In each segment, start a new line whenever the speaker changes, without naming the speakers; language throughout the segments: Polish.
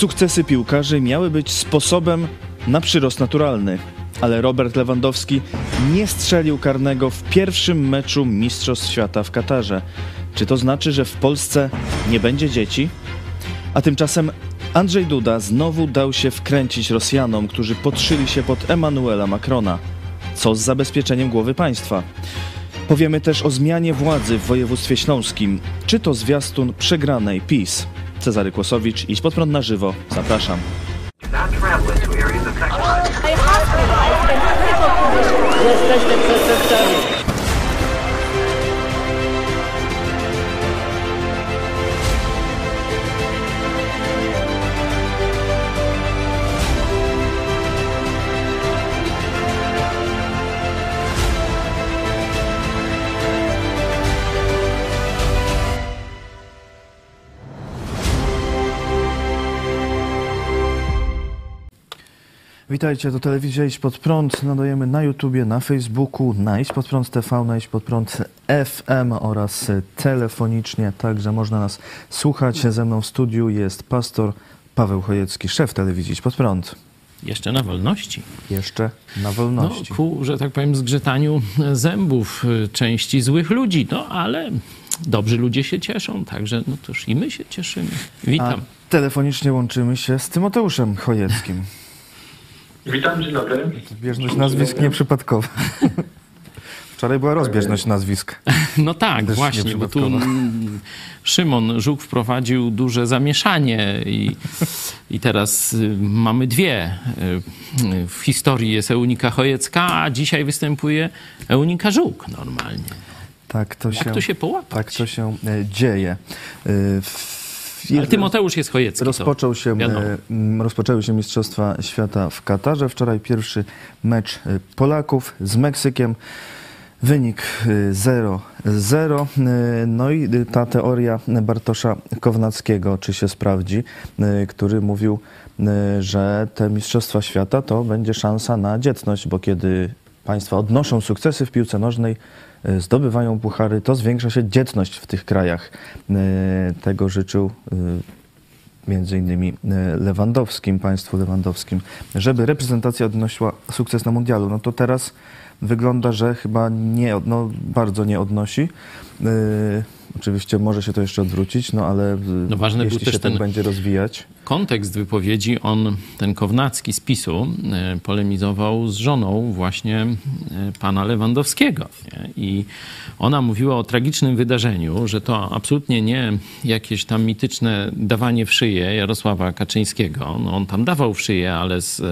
Sukcesy piłkarzy miały być sposobem na przyrost naturalny, ale Robert Lewandowski nie strzelił karnego w pierwszym meczu Mistrzostw Świata w Katarze. Czy to znaczy, że w Polsce nie będzie dzieci? A tymczasem Andrzej Duda znowu dał się wkręcić Rosjanom, którzy podszyli się pod Emanuela Macrona. Co z zabezpieczeniem głowy państwa? Powiemy też o zmianie władzy w województwie śląskim. Czy to zwiastun przegranej PiS? Cezary Kłosowicz, idź pod prąd na żywo. Zapraszam.
Jesteśmy przestępcami.
Witajcie, to telewizja Iść Pod Prąd. Nadajemy na YouTubie, na Facebooku, na Iść Pod Prąd TV, na Iść Pod Prąd FM oraz telefonicznie. Także można nas słuchać. Ze mną w studiu jest pastor Paweł Chojecki, szef telewizji Iść Pod Prąd.
Jeszcze na wolności.
Jeszcze na
No,
wolności.
ku, że tak powiem, zgrzytaniu zębów y, części złych ludzi. No, ale dobrzy ludzie się cieszą, także no toż i my się cieszymy.
A
Witam.
telefonicznie łączymy się z Tymoteuszem Chojeckim.
Witam, dzień dobry.
Zbieżność nazwisk nieprzypadkowa. Wczoraj była rozbieżność nazwisk.
No tak,
Też
właśnie, bo tu Szymon Żuk wprowadził duże zamieszanie i, i teraz y, mamy dwie. Y, y, W historii jest Eunika Chojecka, a dzisiaj występuje Eunika Żuk normalnie.
Tak to się,
Jak to się połapać?
tak to się e, dzieje. E, w-
Ale Tymoteusz jest Chojecki.
Rozpoczął się, e, rozpoczęły się Mistrzostwa Świata w Katarze. Wczoraj pierwszy mecz e, Polaków z Meksykiem. Wynik e, 0-0. E, No i ta teoria Bartosza Kownackiego, czy się sprawdzi, który mówił, że te Mistrzostwa Świata to będzie szansa na dzietność, bo kiedy państwa odnoszą sukcesy w piłce nożnej, e, zdobywają puchary, to zwiększa się dzietność w tych krajach. E, Tego życzył e, między innymi Lewandowskim, państwu Lewandowskim, żeby reprezentacja odnosiła sukces na mundialu. No to teraz wygląda, że chyba nie, no, bardzo nie odnosi. Oczywiście może się to jeszcze odwrócić, no ale e,
No ważny był
jeśli
też
się tak
ten-
będzie rozwijać.
kontekst wypowiedzi, on, ten Kownacki z PiSu, e, polemizował z żoną właśnie e, pana Lewandowskiego. Nie? I ona mówiła o tragicznym wydarzeniu, że to absolutnie nie jakieś tam mityczne dawanie w szyję Jarosława Kaczyńskiego. No, on tam dawał w szyję, ale z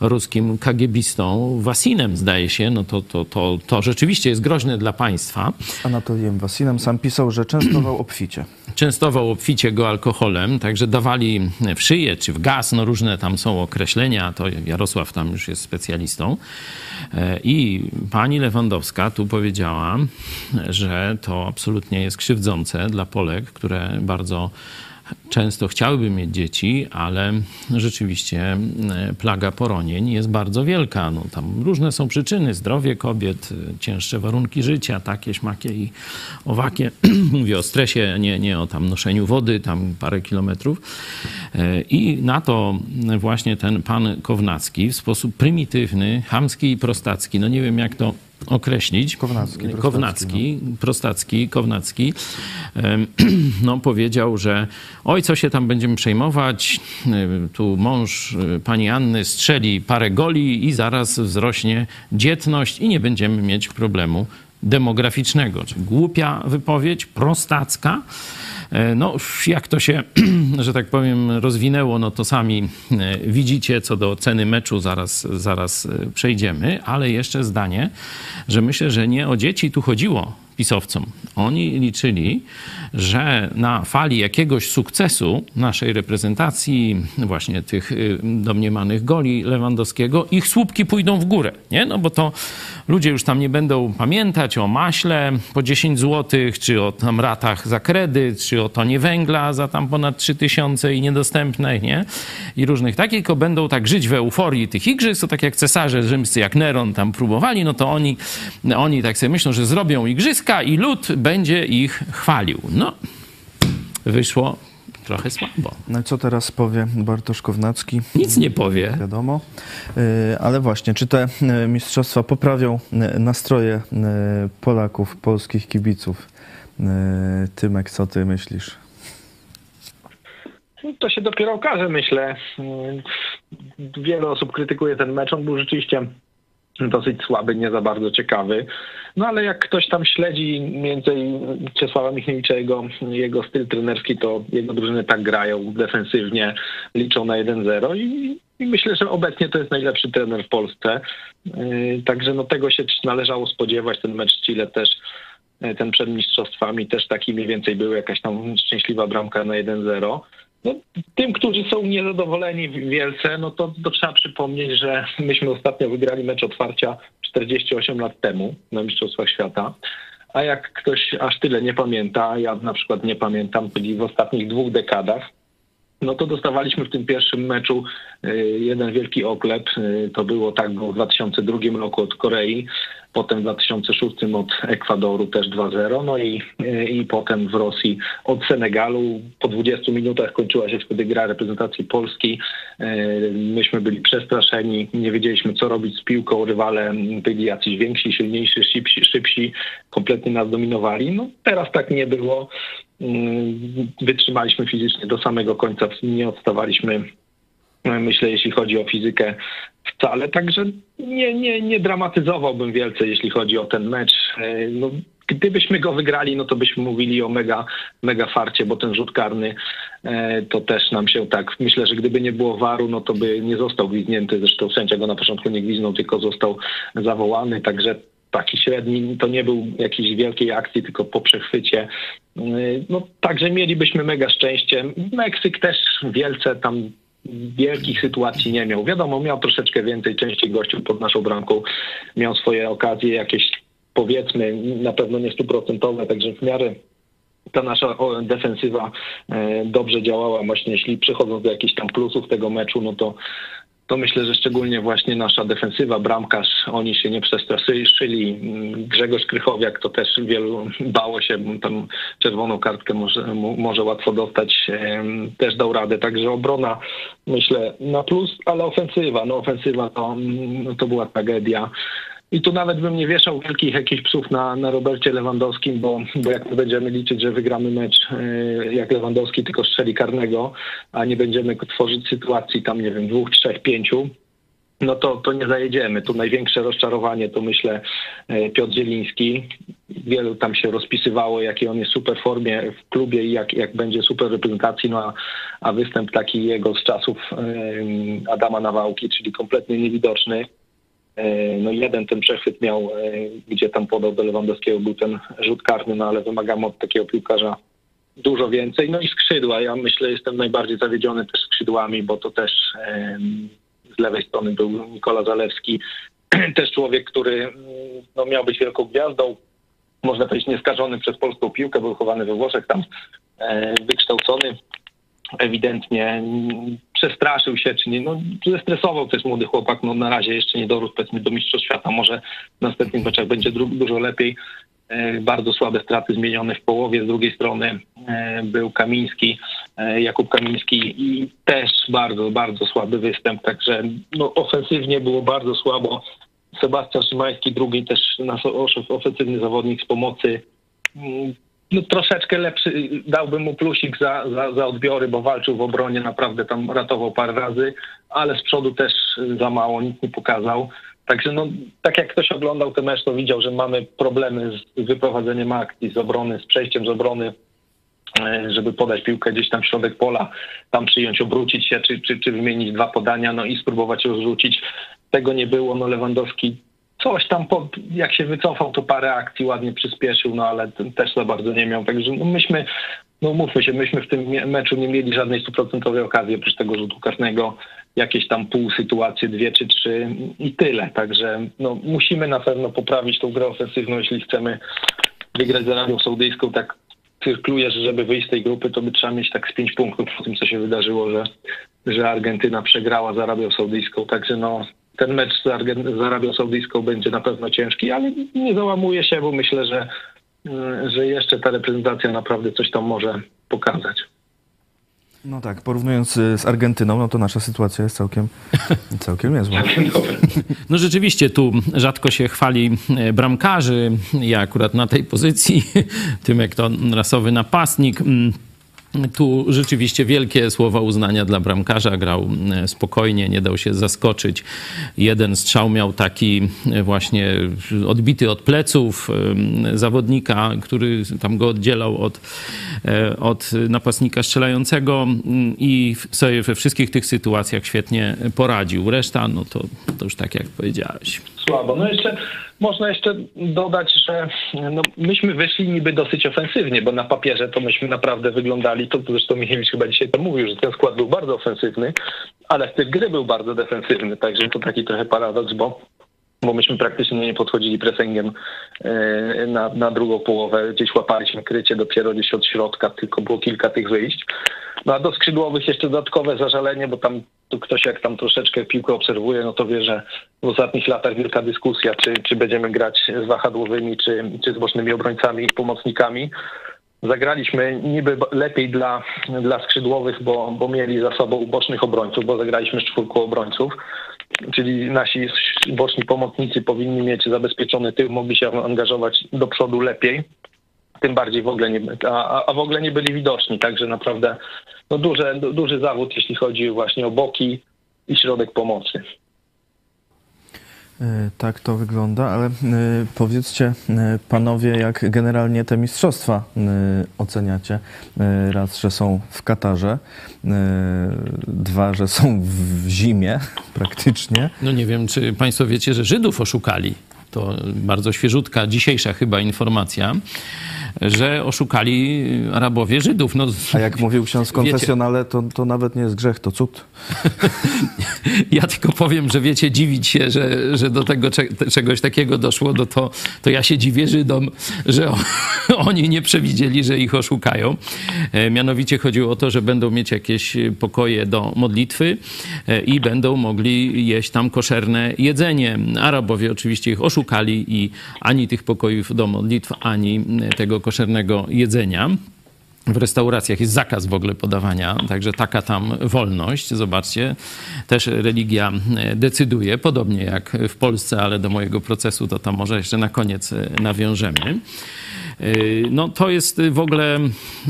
ruskim kagiebistą, Wasinem zdaje się, no to, to, to, to rzeczywiście jest groźne dla państwa.
Anatolijem Wasinem sam pisał, że częstował obficie.
częstował obficie go alkoholem, także dawali w szyję czy w gaz, no różne tam są określenia, to Jarosław tam już jest specjalistą. E, I pani Lewandowska tu powiedziała, że to absolutnie jest krzywdzące dla Polek, które bardzo często chciałyby mieć dzieci, ale rzeczywiście e, plaga poronień jest bardzo wielka. No, tam różne są przyczyny, zdrowie kobiet, e, cięższe warunki życia, takie, śmakie i owakie. Mówię o stresie, nie, nie o tam noszeniu wody, tam parę kilometrów. E, I na to właśnie ten pan Kownacki w sposób prymitywny, chamski i prostacki, no nie wiem jak to określić.
Kownacki, prostacki,
Kownacki, prostacki, Kownacki, no powiedział, że oj, co się tam będziemy przejmować, tu mąż y, pani Anny strzeli parę goli i zaraz wzrośnie dzietność i nie będziemy mieć problemu demograficznego. Czy głupia wypowiedź, prostacka. E, No, jak to się, że tak powiem, rozwinęło, no to sami e, widzicie, co do ceny meczu zaraz, zaraz e, przejdziemy, ale jeszcze zdanie, że myślę, że nie o dzieci tu chodziło pisowcom. Oni liczyli, że na fali jakiegoś sukcesu naszej reprezentacji, właśnie tych y, domniemanych goli Lewandowskiego, ich słupki pójdą w górę, nie? No bo to ludzie już tam nie będą pamiętać o maśle po 10 zł, czy o tam ratach za kredyt, czy o tonie węgla za tam ponad 3000 i niedostępnej, nie? I różnych takich, tylko będą tak żyć w euforii tych igrzysk, to tak jak cesarze rzymscy, jak Neron tam próbowali, no to oni, oni tak sobie myślą, że zrobią igrzyska i lud będzie ich chwalił. No, wyszło trochę słabo.
No i co teraz powie Bartosz Kownacki?
Nic nie powie.
Wiadomo. Y, Ale właśnie, czy te y, mistrzostwa poprawią y, nastroje Polaków, polskich kibiców? Tymek, co ty myślisz?
To się dopiero okaże, myślę. Wiele osób krytykuje ten mecz. On był rzeczywiście dosyć słaby, nie za bardzo ciekawy. No ale jak ktoś tam śledzi mniej więcej Czesława Michniewicza, jego styl trenerski, to jego drużyny tak grają defensywnie, liczą na 1-0 i, i myślę, że obecnie to jest najlepszy trener w Polsce. Yy, Także no tego się należało spodziewać. Ten mecz Chile też yy, ten przed mistrzostwami też taki mniej więcej był jakaś tam szczęśliwa bramka na 1-0. No, tym, którzy są niezadowoleni Wielce, no to, to trzeba przypomnieć, że myśmy ostatnio wygrali mecz otwarcia 48 lat temu na Mistrzostwach Świata. A jak ktoś aż tyle nie pamięta, ja na przykład nie pamiętam, byli w ostatnich dwóch dekadach, no to dostawaliśmy w tym pierwszym meczu y, jeden wielki oklep. Y, To było tak było w 2002 roku od Korei, potem w 2006 od Ekwadoru też 2-0, no i, i potem w Rosji od Senegalu. Po 20 minutach kończyła się wtedy gra reprezentacji Polski. Y, Myśmy byli przestraszeni, nie wiedzieliśmy co robić z piłką, rywale byli jacyś więksi, silniejsi, szybsi, szybsi kompletnie nas dominowali. No teraz tak nie było. Mm, Wytrzymaliśmy fizycznie do samego końca, nie odstawaliśmy, e, myślę, jeśli chodzi o fizykę wcale. Także nie, nie, nie dramatyzowałbym wielce, jeśli chodzi o ten mecz. E, No, gdybyśmy go wygrali, no to byśmy mówili o mega, mega farcie, bo ten rzut karny e, to też nam się tak, myślę, że gdyby nie było waru, no to by nie został gwizdnięty. Zresztą sędzia go na początku nie gwiznął, tylko został zawołany, także taki średni, to nie był jakiejś wielkiej akcji, tylko po przechwycie. Yy, No także mielibyśmy mega szczęście. Meksyk też wielce tam wielkich sytuacji nie miał. Wiadomo, miał troszeczkę więcej, częściej gościu pod naszą bramką, miał swoje okazje jakieś powiedzmy na pewno nie stuprocentowe, także w miarę ta nasza defensywa e, dobrze działała. Właśnie jeśli przechodząc do jakichś tam plusów tego meczu, no to to myślę, że szczególnie właśnie nasza defensywa, bramkarz, oni się nie przestraszyli. Grzegorz Krychowiak to też wielu bało się, tam czerwoną kartkę może, może łatwo dostać, też dał radę. Także obrona myślę na plus, ale ofensywa, no ofensywa to, to była tragedia. I tu nawet bym nie wieszał wielkich jakichś psów na, na Robercie Lewandowskim, bo, bo jak będziemy liczyć, że wygramy mecz e, jak Lewandowski tylko strzeli karnego, a nie będziemy tworzyć sytuacji tam, nie wiem, dwóch, trzech, pięciu, no to, to nie zajedziemy. Tu największe rozczarowanie to myślę e, Piotr Zieliński. Wielu tam się rozpisywało, jakiej on jest super formie w klubie i jak, jak będzie super reprezentacji, no a, a występ taki jego z czasów em, Adama Nawałki, czyli kompletnie niewidoczny. E, No jeden ten przechwyt miał, e, gdzie tam podał do Lewandowskiego, był ten rzut karny, no ale wymagamy od takiego piłkarza dużo więcej. No i skrzydła. Ja myślę, jestem najbardziej zawiedziony też skrzydłami, bo to też z lewej strony był Nikola Zalewski, też człowiek, który mm, no, miał być wielką gwiazdą, można powiedzieć nieskażony przez polską piłkę, był chowany we Włoszech, tam e, wykształcony, ewidentnie przestraszył się, czy nie, no zestresował też młody chłopak, no na razie jeszcze nie dorósł powiedzmy do Mistrzostw Świata, może w następnych meczach będzie dużo lepiej. E, Bardzo słabe straty zmienione w połowie, z drugiej strony e, był Kamiński, e, Jakub Kamiński i też bardzo, bardzo słaby występ, także no, ofensywnie było bardzo słabo. Sebastian Szymański, drugi też nasz ofensywny zawodnik z pomocy, Mm, no, troszeczkę lepszy, dałbym mu plusik za, za, za odbiory, bo walczył w obronie, naprawdę tam ratował parę razy, ale z przodu też za mało, nic nie pokazał. Także no, tak jak ktoś oglądał ten mecz, to widział, że mamy problemy z wyprowadzeniem akcji z obrony, z przejściem z obrony, e, żeby podać piłkę gdzieś tam w środek pola, tam przyjąć, obrócić się, czy, czy, czy wymienić dwa podania, no i spróbować rozrzucić. Tego nie było, no Lewandowski coś tam, po, jak się wycofał, to parę akcji ładnie przyspieszył, no ale też za bardzo nie miał. Także no, myśmy, no mówmy się, myśmy w tym meczu nie mieli żadnej stuprocentowej okazji oprócz tego rzutu karnego. Jakieś tam pół sytuacje, dwie czy trzy i tyle. Także no, musimy na pewno poprawić tą grę ofensywną, jeśli chcemy wygrać z Arabią Saudyjską. Tak cyrkluje, że żeby wyjść z tej grupy, to by trzeba mieć tak z pięć punktów po tym, co się wydarzyło, że, że Argentyna przegrała z Arabią Saudyjską. Także no, ten mecz z, Argen- z Arabią Saudyjską będzie na pewno ciężki, ale nie załamuje się, bo myślę, że, y, że jeszcze ta reprezentacja naprawdę coś tam może pokazać.
No tak, porównując y, z Argentyną, no to nasza sytuacja jest całkiem, całkiem niezła.
No rzeczywiście tu rzadko się chwali e, bramkarzy. Ja akurat na tej pozycji, Tymek to rasowy napastnik. Tu rzeczywiście wielkie słowa uznania dla bramkarza. Grał e, spokojnie, nie dał się zaskoczyć. Jeden strzał miał taki e, właśnie odbity od pleców e, zawodnika, który tam go oddzielał od, od napastnika strzelającego mm, i sobie we wszystkich tych sytuacjach świetnie poradził. Reszta, no to, to już tak jak powiedziałeś.
Słabo. No jeszcze można jeszcze dodać, że no, myśmy wyszli niby dosyć ofensywnie, bo na papierze to myśmy naprawdę wyglądali, to zresztą Michniewicz chyba dzisiaj to mówił, że ten skład był bardzo ofensywny, ale styl gry był bardzo defensywny, także to taki trochę paradoks, bo bo myśmy praktycznie nie podchodzili pressingiem e, na, na drugą połowę, gdzieś łapaliśmy krycie dopiero gdzieś od środka, tylko było kilka tych wyjść. No a do skrzydłowych jeszcze dodatkowe zażalenie, bo tam ktoś jak tam troszeczkę piłkę obserwuje, no to wie, że w ostatnich latach wielka dyskusja, czy, czy będziemy grać z wahadłowymi, czy, czy z bocznymi obrońcami i pomocnikami. Zagraliśmy niby lepiej dla, dla skrzydłowych, bo, bo mieli za sobą bocznych obrońców, bo zagraliśmy z czwórką obrońców, czyli nasi boczni pomocnicy powinni mieć zabezpieczony tył, mogli się angażować do przodu lepiej. Tym bardziej w ogóle nie, a, a- w ogóle nie byli widoczni, także naprawdę no duże, du- duży zawód, jeśli chodzi właśnie o boki i środek pomocy.
Y, Tak to wygląda, ale y, powiedzcie y, panowie, jak generalnie te mistrzostwa oceniacie? Raz, że są w Katarze, dwa, że są w zimie praktycznie.
No nie wiem, czy Państwo wiecie, że Żydów oszukali. To bardzo świeżutka, dzisiejsza chyba informacja, że oszukali Arabowie Żydów. No,
A jak mówił ksiądz w konfesjonale, to, to nawet nie jest grzech, to cud.
Ja tylko powiem, że wiecie, dziwić się, że, że do tego cze- te- czegoś takiego doszło, no to, to ja się dziwię Żydom, że oni nie przewidzieli, że ich oszukają. E, mianowicie chodziło o to, że będą mieć jakieś pokoje do modlitwy e, i będą mogli jeść tam koszerne jedzenie. Arabowie oczywiście ich oszukali i ani tych pokojów do modlitw, ani tego koszernego jedzenia. W restauracjach jest zakaz w ogóle podawania, także taka tam wolność. Zobaczcie, też religia e, decyduje, podobnie jak w Polsce, ale do mojego procesu to tam może jeszcze na koniec e, nawiążemy. Yy, No to jest w ogóle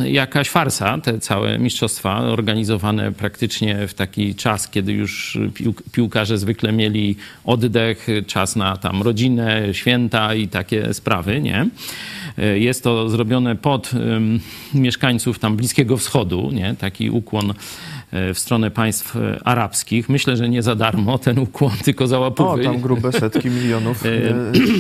jakaś farsa, te całe mistrzostwa organizowane praktycznie w taki czas, kiedy już pił- piłkarze zwykle mieli oddech, czas na tam rodzinę, święta i takie sprawy, nie? Yy, Jest to zrobione pod mieszkańców tam Bliskiego Wschodu, nie? Taki ukłon w stronę państw yy, arabskich. Myślę, że nie za darmo ten ukłon, tylko za
O,
łapówy.
tam grube setki milionów. Y,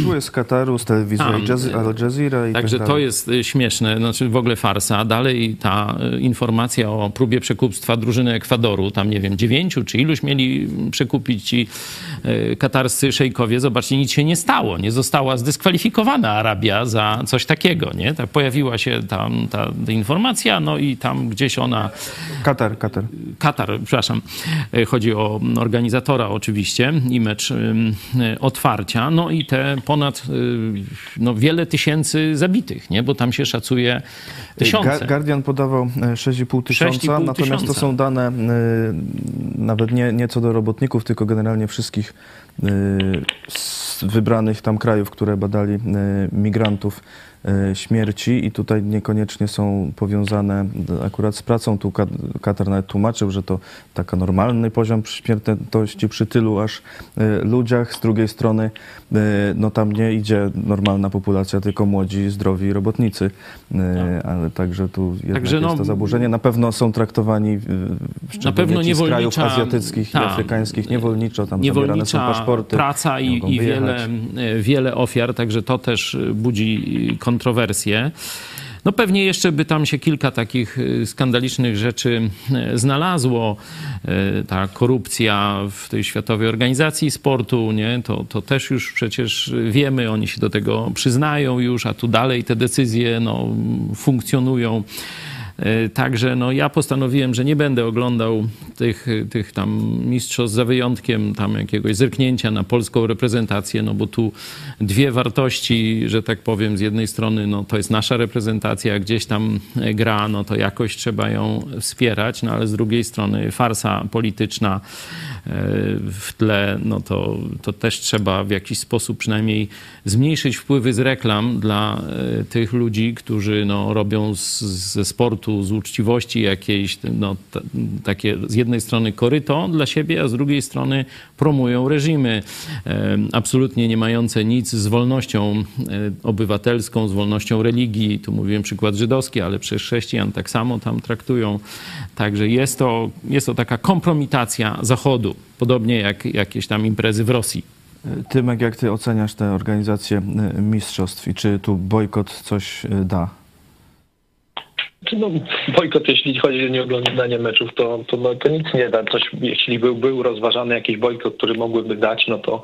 Tu jest z Kataru, z telewizji Al Jaze- Al Jazeera i
Także
tak
to jest śmieszne, znaczy w ogóle farsa. Dalej ta informacja o próbie przekupstwa drużyny Ekwadoru, tam nie wiem, dziewięciu czy iluś mieli przekupić ci katarscy szejkowie. Zobaczcie, nic się nie stało. Nie została zdyskwalifikowana Arabia za coś takiego, nie? Tak pojawiła się tam ta, ta informacja, no i tam gdzieś ona
Katar, Katar.
Katar, przepraszam, e, chodzi o organizatora oczywiście i mecz ym, e, otwarcia, no i te ponad no, wiele tysięcy zabitych, nie? bo tam się szacuje tysiące.
Guardian podawał e, 6,5 tysiąca,
6,5
natomiast to są dane e, nawet nie, nie co do robotników, tylko generalnie wszystkich e, z wybranych tam krajów, które badali e, migrantów e, śmierci i tutaj niekoniecznie są powiązane akurat z pracą. Tu Kat- Katar nawet tłumaczył, że to taka normalny poziom śmiertelności przy tylu aż e, ludziach. Z drugiej strony e, no tam nie idzie normalna populacja, tylko młodzi, zdrowi robotnicy. E, Ale także tu jednak
Także
jest
no-
to zaburzenie. Na pewno są traktowani
Na pewno
ci z krajów
niewolnicza-
azjatyckich i
tak.
afrykańskich niewolniczo, tam zabierane są
niewolnicza
paszporty.
praca i, i wiele, e, wiele ofiar, także to też e, budzi kontrowersje. No pewnie jeszcze by tam się kilka takich e, skandalicznych rzeczy e, znalazło. E, Ta korupcja w tej Światowej Organizacji Sportu, nie? To, to też już przecież wiemy, oni się do tego przyznają już, a tu dalej te decyzje no, funkcjonują. E, także no, ja postanowiłem, że nie będę oglądał tych, tych tam mistrzostw za wyjątkiem tam jakiegoś zerknięcia na polską reprezentację, no bo tu dwie wartości, że tak powiem, z jednej strony no, to jest nasza reprezentacja, gdzieś tam gra, no to jakoś trzeba ją wspierać, no ale z drugiej strony farsa polityczna e, w tle, no to, to też trzeba w jakiś sposób przynajmniej zmniejszyć wpływy z reklam dla e, tych ludzi, którzy no, robią z, ze sportu, z uczciwości jakieś no, t- takie z jednej strony koryto dla siebie, a z drugiej strony promują reżimy e, absolutnie nie mające nic z wolnością e, obywatelską, z wolnością religii. Tu mówiłem przykład żydowski, ale przez chrześcijan tak samo tam traktują. Także jest to, jest to taka kompromitacja Zachodu, podobnie jak jakieś tam imprezy w Rosji.
Tymek, jak ty oceniasz tę organizację y, mistrzostw i czy tu bojkot coś y, da?
No, bojkot, jeśli chodzi o nieoglądanie meczów, to, to, no, to nic nie da. Coś, jeśli był, był rozważany jakiś bojkot, który mogłyby dać, no to,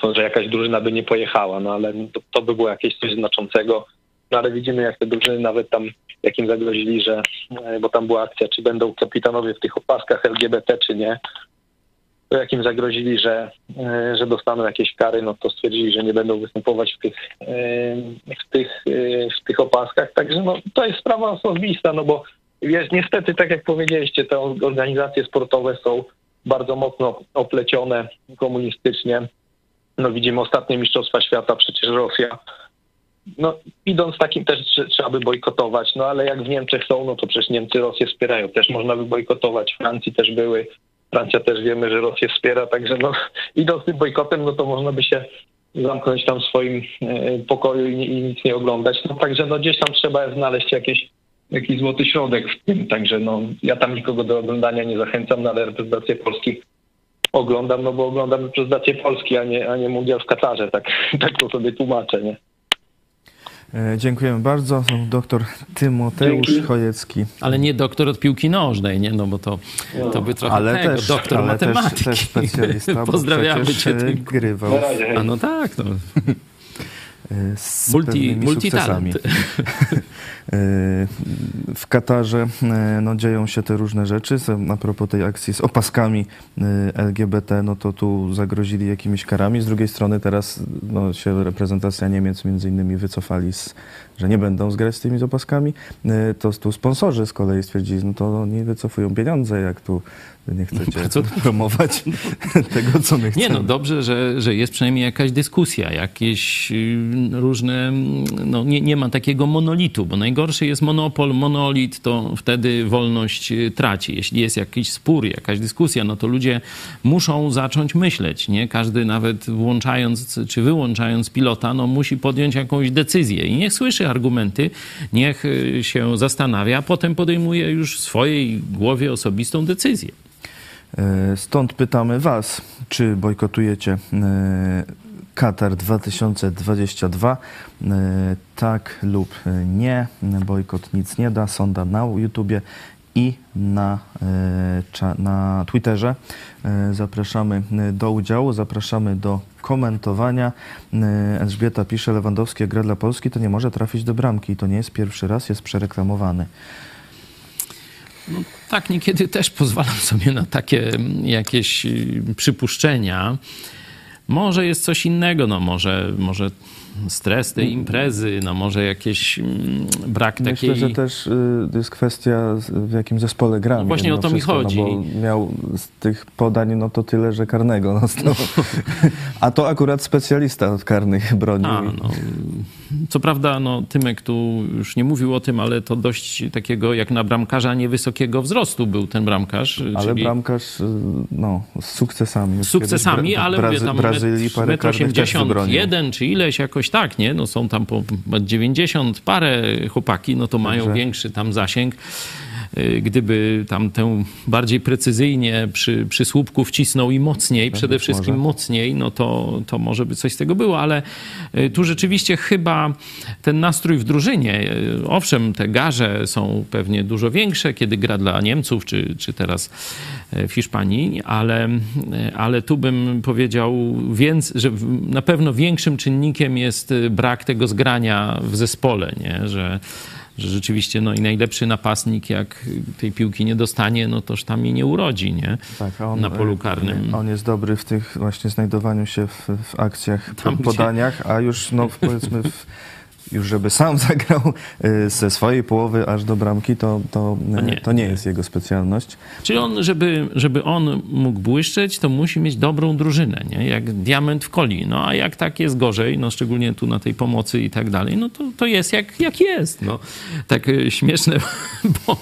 to że jakaś drużyna by nie pojechała, no ale to, to by było jakieś coś znaczącego. No ale widzimy, jak te drużyny nawet tam, jakim zagrozili, że, e, bo tam była akcja, czy będą kapitanowie w tych opaskach LGBT, czy nie, to jak im zagrozili, że, e, że dostaną jakieś kary, no to stwierdzili, że nie będą występować w tych, e, w tych, e, w tych opaskach. Także no, to jest sprawa osobista, no bo jest, niestety, tak jak powiedzieliście, te organizacje sportowe są bardzo mocno oplecione komunistycznie. No widzimy ostatnie Mistrzostwa Świata, przecież Rosja. No idąc takim też trzeba by bojkotować, no ale jak w Niemczech są, no to przecież Niemcy Rosję wspierają, też można by bojkotować. W Francji też były, Francja też wiemy, że Rosję wspiera, także no, idąc tym bojkotem, no to można by się zamknąć tam w swoim e, pokoju i, i, nic nie oglądać. No także no gdzieś tam trzeba znaleźć jakieś, jakiś złoty środek w tym, także no ja tam nikogo do oglądania nie zachęcam, no, ale reprezentację Polski oglądam, no bo oglądam reprezentację Polski, a nie, a nie mundial w Katarze, tak, tak to sobie tłumaczę, nie?
E, Dziękujemy bardzo. Doktor Tymoteusz
Dzięki.
Chojecki.
Ale nie doktor od piłki nożnej, nie? No bo to, to by trochę
Ale
tego,
też,
doktor
ale też,
matematyki.
też specjalista, bo
Pozdrawiamy cię.
e. Grywał.
A no tak, no.
e, z
Multi, multitalent.
E, W Katarze e, no, dzieją się te różne rzeczy. A propos tej akcji z opaskami e, LGBT, no to tu zagrozili jakimiś karami. Z drugiej strony teraz no, się reprezentacja Niemiec między innymi wycofali, z, że nie będą zgrać z tymi z opaskami. To tu sponsorzy z kolei stwierdzili, no to oni wycofują pieniądze, jak tu nie chcecie
Bardzo
promować tego, co my chcemy.
Nie no, dobrze, że, że jest przynajmniej jakaś dyskusja, jakieś y, różne, no nie, nie ma takiego monolitu, bo najgorszy jest monopol, monolit, to wtedy wolność y, traci. Jeśli jest jakiś spór, jakaś dyskusja, no to ludzie muszą zacząć myśleć, nie? Każdy nawet włączając czy wyłączając pilota, no musi podjąć jakąś decyzję i niech słyszy argumenty, niech y, się zastanawia, a potem podejmuje już w swojej głowie osobistą decyzję.
E, Stąd pytamy Was, czy bojkotujecie e, Katar 2022? E, Tak lub nie. Bojkot nic nie da. Sonda na YouTubie i na, e, na Twitterze. E, Zapraszamy do udziału, zapraszamy do komentowania. Elżbieta pisze, Lewandowski gra dla Polski, to nie może trafić do bramki. To nie jest pierwszy raz, jest przereklamowany.
No, tak, niekiedy też pozwalam sobie na takie mm, jakieś y, przypuszczenia. Może jest coś innego, no może, może stres tej imprezy, no może jakiś mm, brak
Myślę,
takiej...
że też y, jest kwestia, w jakim zespole gra.
No właśnie o to mi
wszystko,
chodzi.
No bo miał z tych podań no to tyle, że karnego dostał. A to akurat specjalista od karnych bronił.
A, no, co prawda, no, Tymek tu już nie mówił o tym, ale to dość takiego jak na bramkarza niewysokiego wzrostu był ten bramkarz.
Ale
czyli
bramkarz y, no, z sukcesami.
z sukcesami, ale
Brazy-
mówię tam
Brazylii parę
metr
karnych też wybronił.
81 czy ileś jakoś tak, nie? No są tam po po 90 parę chłopaki, no to mają
Także-
większy tam zasięg. Y, Gdyby tam tę bardziej precyzyjnie przy, przy słupku wcisnął i mocniej, przede wszystkim
może.
mocniej, no to, to może by coś z tego było, ale y, tu rzeczywiście chyba ten nastrój w drużynie, y, owszem, te garze są pewnie dużo większe, kiedy gra dla Niemców, czy, czy teraz w Hiszpanii, ale, ale tu bym powiedział, więc, że na pewno większym czynnikiem jest brak tego zgrania w zespole, nie? że że rzeczywiście no i najlepszy napastnik, jak tej piłki nie dostanie, no toż tam jej nie urodzi, nie?
Tak, on,
Na polu karnym.
On jest dobry w tych właśnie znajdowaniu się w, w akcjach,
Tam,
po,
gdzie-
podaniach, a już no powiedzmy w, już żeby sam zagrał y, ze swojej połowy aż do bramki, to, to,
No
y,
nie.
to nie jest jego specjalność.
Czyli on, żeby, żeby on mógł błyszczeć, to musi mieć dobrą drużynę, nie? Jak diament w coli. No a jak tak jest gorzej, no szczególnie tu na tej pomocy i tak dalej, no to, to jest jak, jak jest. No. Tak y, śmieszne, bo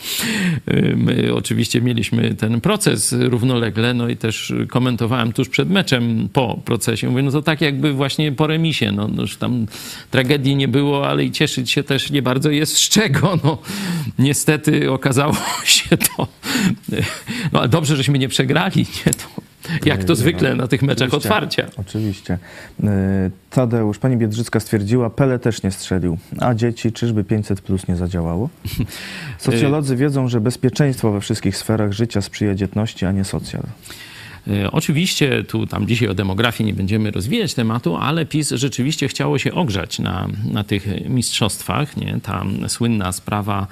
y, my oczywiście mieliśmy ten proces równolegle, no i też komentowałem tuż przed meczem po procesie. Mówię, no to tak jakby właśnie po remisie, no, no już tam tragedii nie było, ale i cieszyć się też nie bardzo jest z czego. No, niestety okazało się to, no ale dobrze, żeśmy nie przegrali, nie? To, jak to zwykle na tych meczach
oczywiście.
otwarcia.
Oczywiście. Y, Tadeusz, pani Biedrzycka stwierdziła, Pele też nie strzelił. A dzieci, czyżby 500 plus nie zadziałało? Socjolodzy wiedzą, że bezpieczeństwo we wszystkich sferach życia sprzyja dzietności, a nie socjal.
E, Oczywiście tu tam dzisiaj o demografii nie będziemy rozwijać tematu, ale PiS rzeczywiście chciało się ogrzać na, na tych mistrzostwach. Nie? Ta słynna sprawa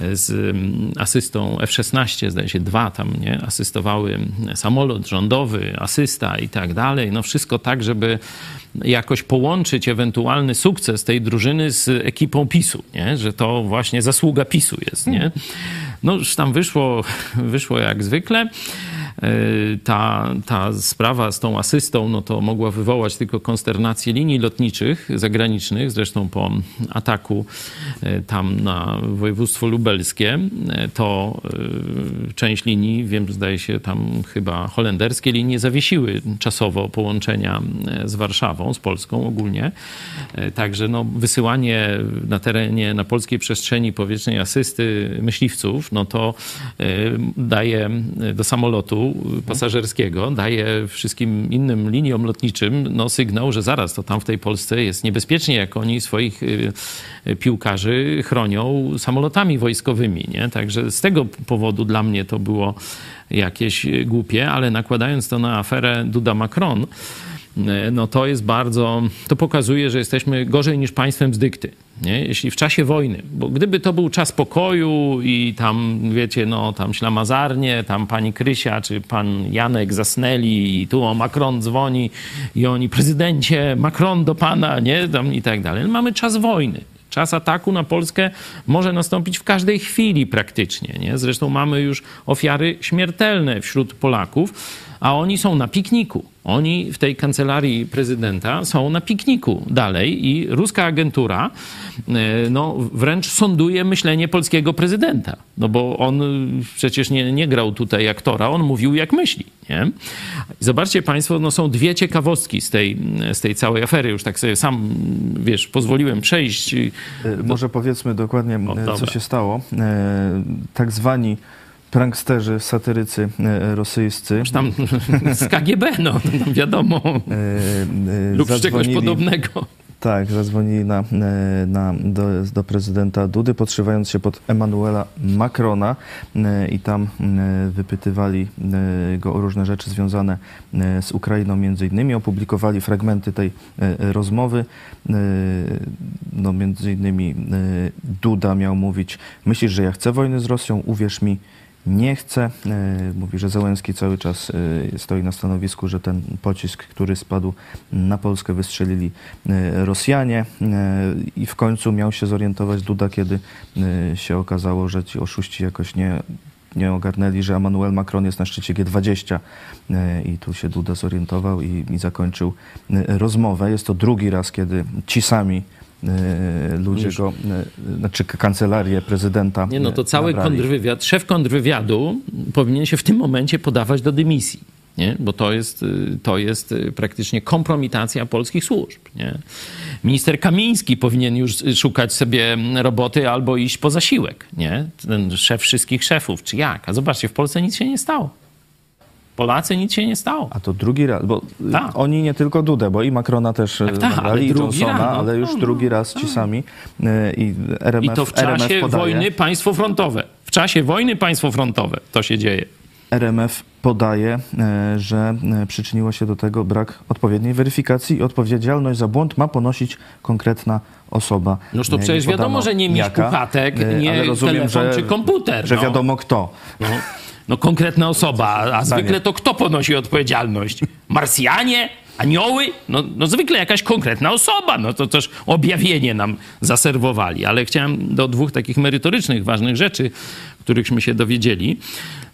e, z mm, asystą F-16, zdaje się dwa tam nie? asystowały samolot rządowy, asysta i tak dalej. No wszystko tak, żeby jakoś połączyć ewentualny sukces tej drużyny z ekipą PiSu, nie? że to właśnie zasługa PiSu jest. Nie? No już tam wyszło, wyszło jak zwykle. E, ta, ta sprawa z tą asystą, no to mogła wywołać tylko konsternację linii lotniczych zagranicznych, zresztą po ataku e, tam na województwo lubelskie, e, to część linii, wiem, zdaje się tam chyba holenderskie linie zawiesiły czasowo połączenia z Warszawą, z Polską ogólnie. Także no, wysyłanie na terenie, na polskiej przestrzeni powietrznej asysty myśliwców, no to e, daje do samolotu pasażerskiego, daje wszystkim innym liniom lotniczym no, sygnał, że zaraz to tam w tej Polsce jest niebezpiecznie, jak oni swoich e, piłkarzy chronią samolotami wojskowymi. Nie? Także z tego powodu dla mnie to było jakieś głupie, ale nakładając to na aferę Duda-Macron, no to jest bardzo, to pokazuje, że jesteśmy gorzej niż państwem z dykty. Nie? Jeśli w czasie wojny, bo gdyby to był czas pokoju i tam, wiecie, no tam ślamazarnie, tam pani Krysia czy pan Janek zasnęli i tu o Macron dzwoni i oni, prezydencie, Macron do pana, nie? Tam i tak dalej. Mamy czas wojny. Czas ataku na Polskę może nastąpić w każdej chwili praktycznie. Nie? Zresztą mamy już ofiary śmiertelne wśród Polaków, a oni są na pikniku. Oni w tej kancelarii prezydenta są na pikniku dalej i ruska agentura e, no, wręcz sąduje myślenie polskiego prezydenta. No bo on y, przecież nie, nie grał tutaj aktora, on mówił jak myśli. Nie? Zobaczcie Państwo, no są dwie ciekawostki z tej, z tej całej afery. Już tak sobie sam, wiesz, pozwoliłem przejść.
Y, Może powiedzmy dokładnie,
O,
y, co się stało. Tak zwani pranksterzy, satyrycy y, rosyjscy
Już tam z KGB, no, no wiadomo.
y,
Lub z czegoś podobnego.
Tak, zadzwonili na, e, na, do, do prezydenta Dudy, podszywając się pod Emmanuela Macrona e, i tam e, wypytywali e, go o różne rzeczy związane e, z Ukrainą między innymi. Opublikowali fragmenty tej e, rozmowy. E, No, między innymi e, Duda miał mówić, myślisz, że ja chcę wojny z Rosją? Uwierz mi, nie chce. E, Mówi, że Załęski cały czas e, stoi na stanowisku, że ten pocisk, który spadł na Polskę, wystrzelili e, Rosjanie i w końcu miał się zorientować Duda, kiedy się okazało, że ci oszuści jakoś nie, nie ogarnęli, że Emmanuel Macron jest na szczycie G20 e, i tu się Duda zorientował i, i zakończył rozmowę. Jest to drugi raz, kiedy ci sami ludzie
Już.
go, e, znaczy kancelarię prezydenta
Nie, no to
e,
cały
nabrali.
kontrwywiad, szef kontrwywiadu powinien się w tym momencie podawać do dymisji. Nie? Bo to jest, to jest praktycznie kompromitacja polskich służb. Nie? Minister Kamiński powinien już szukać sobie roboty albo iść po zasiłek. Nie? Ten szef wszystkich szefów, czy jak? A zobaczcie, w Polsce nic się nie stało. Polacy nic się nie stało.
A to drugi raz, bo
Tak.
oni nie tylko Dudę, bo i Macrona też
Tak,
tak,
tak, ale
i Johnsona,
raz, no,
ale już
no, no,
drugi raz ci sami e, i RMF,
I to w czasie wojny państwo frontowe. W czasie wojny państwo frontowe to się dzieje.
RMF podaje, że przyczyniło się do tego brak odpowiedniej weryfikacji i odpowiedzialność za błąd ma ponosić konkretna osoba.
Noż to przecież wiadomo, że nie miś puchatek, nie
rozumiem,
telefon
że,
czy komputer.
Że
no.
wiadomo kto.
No, no konkretna osoba, a zwykle to kto ponosi odpowiedzialność? Marsjanie? Anioły? No, no zwykle jakaś konkretna osoba, no to też objawienie nam zaserwowali. Ale chciałem do dwóch takich merytorycznych, ważnych rzeczy, którychśmy się dowiedzieli.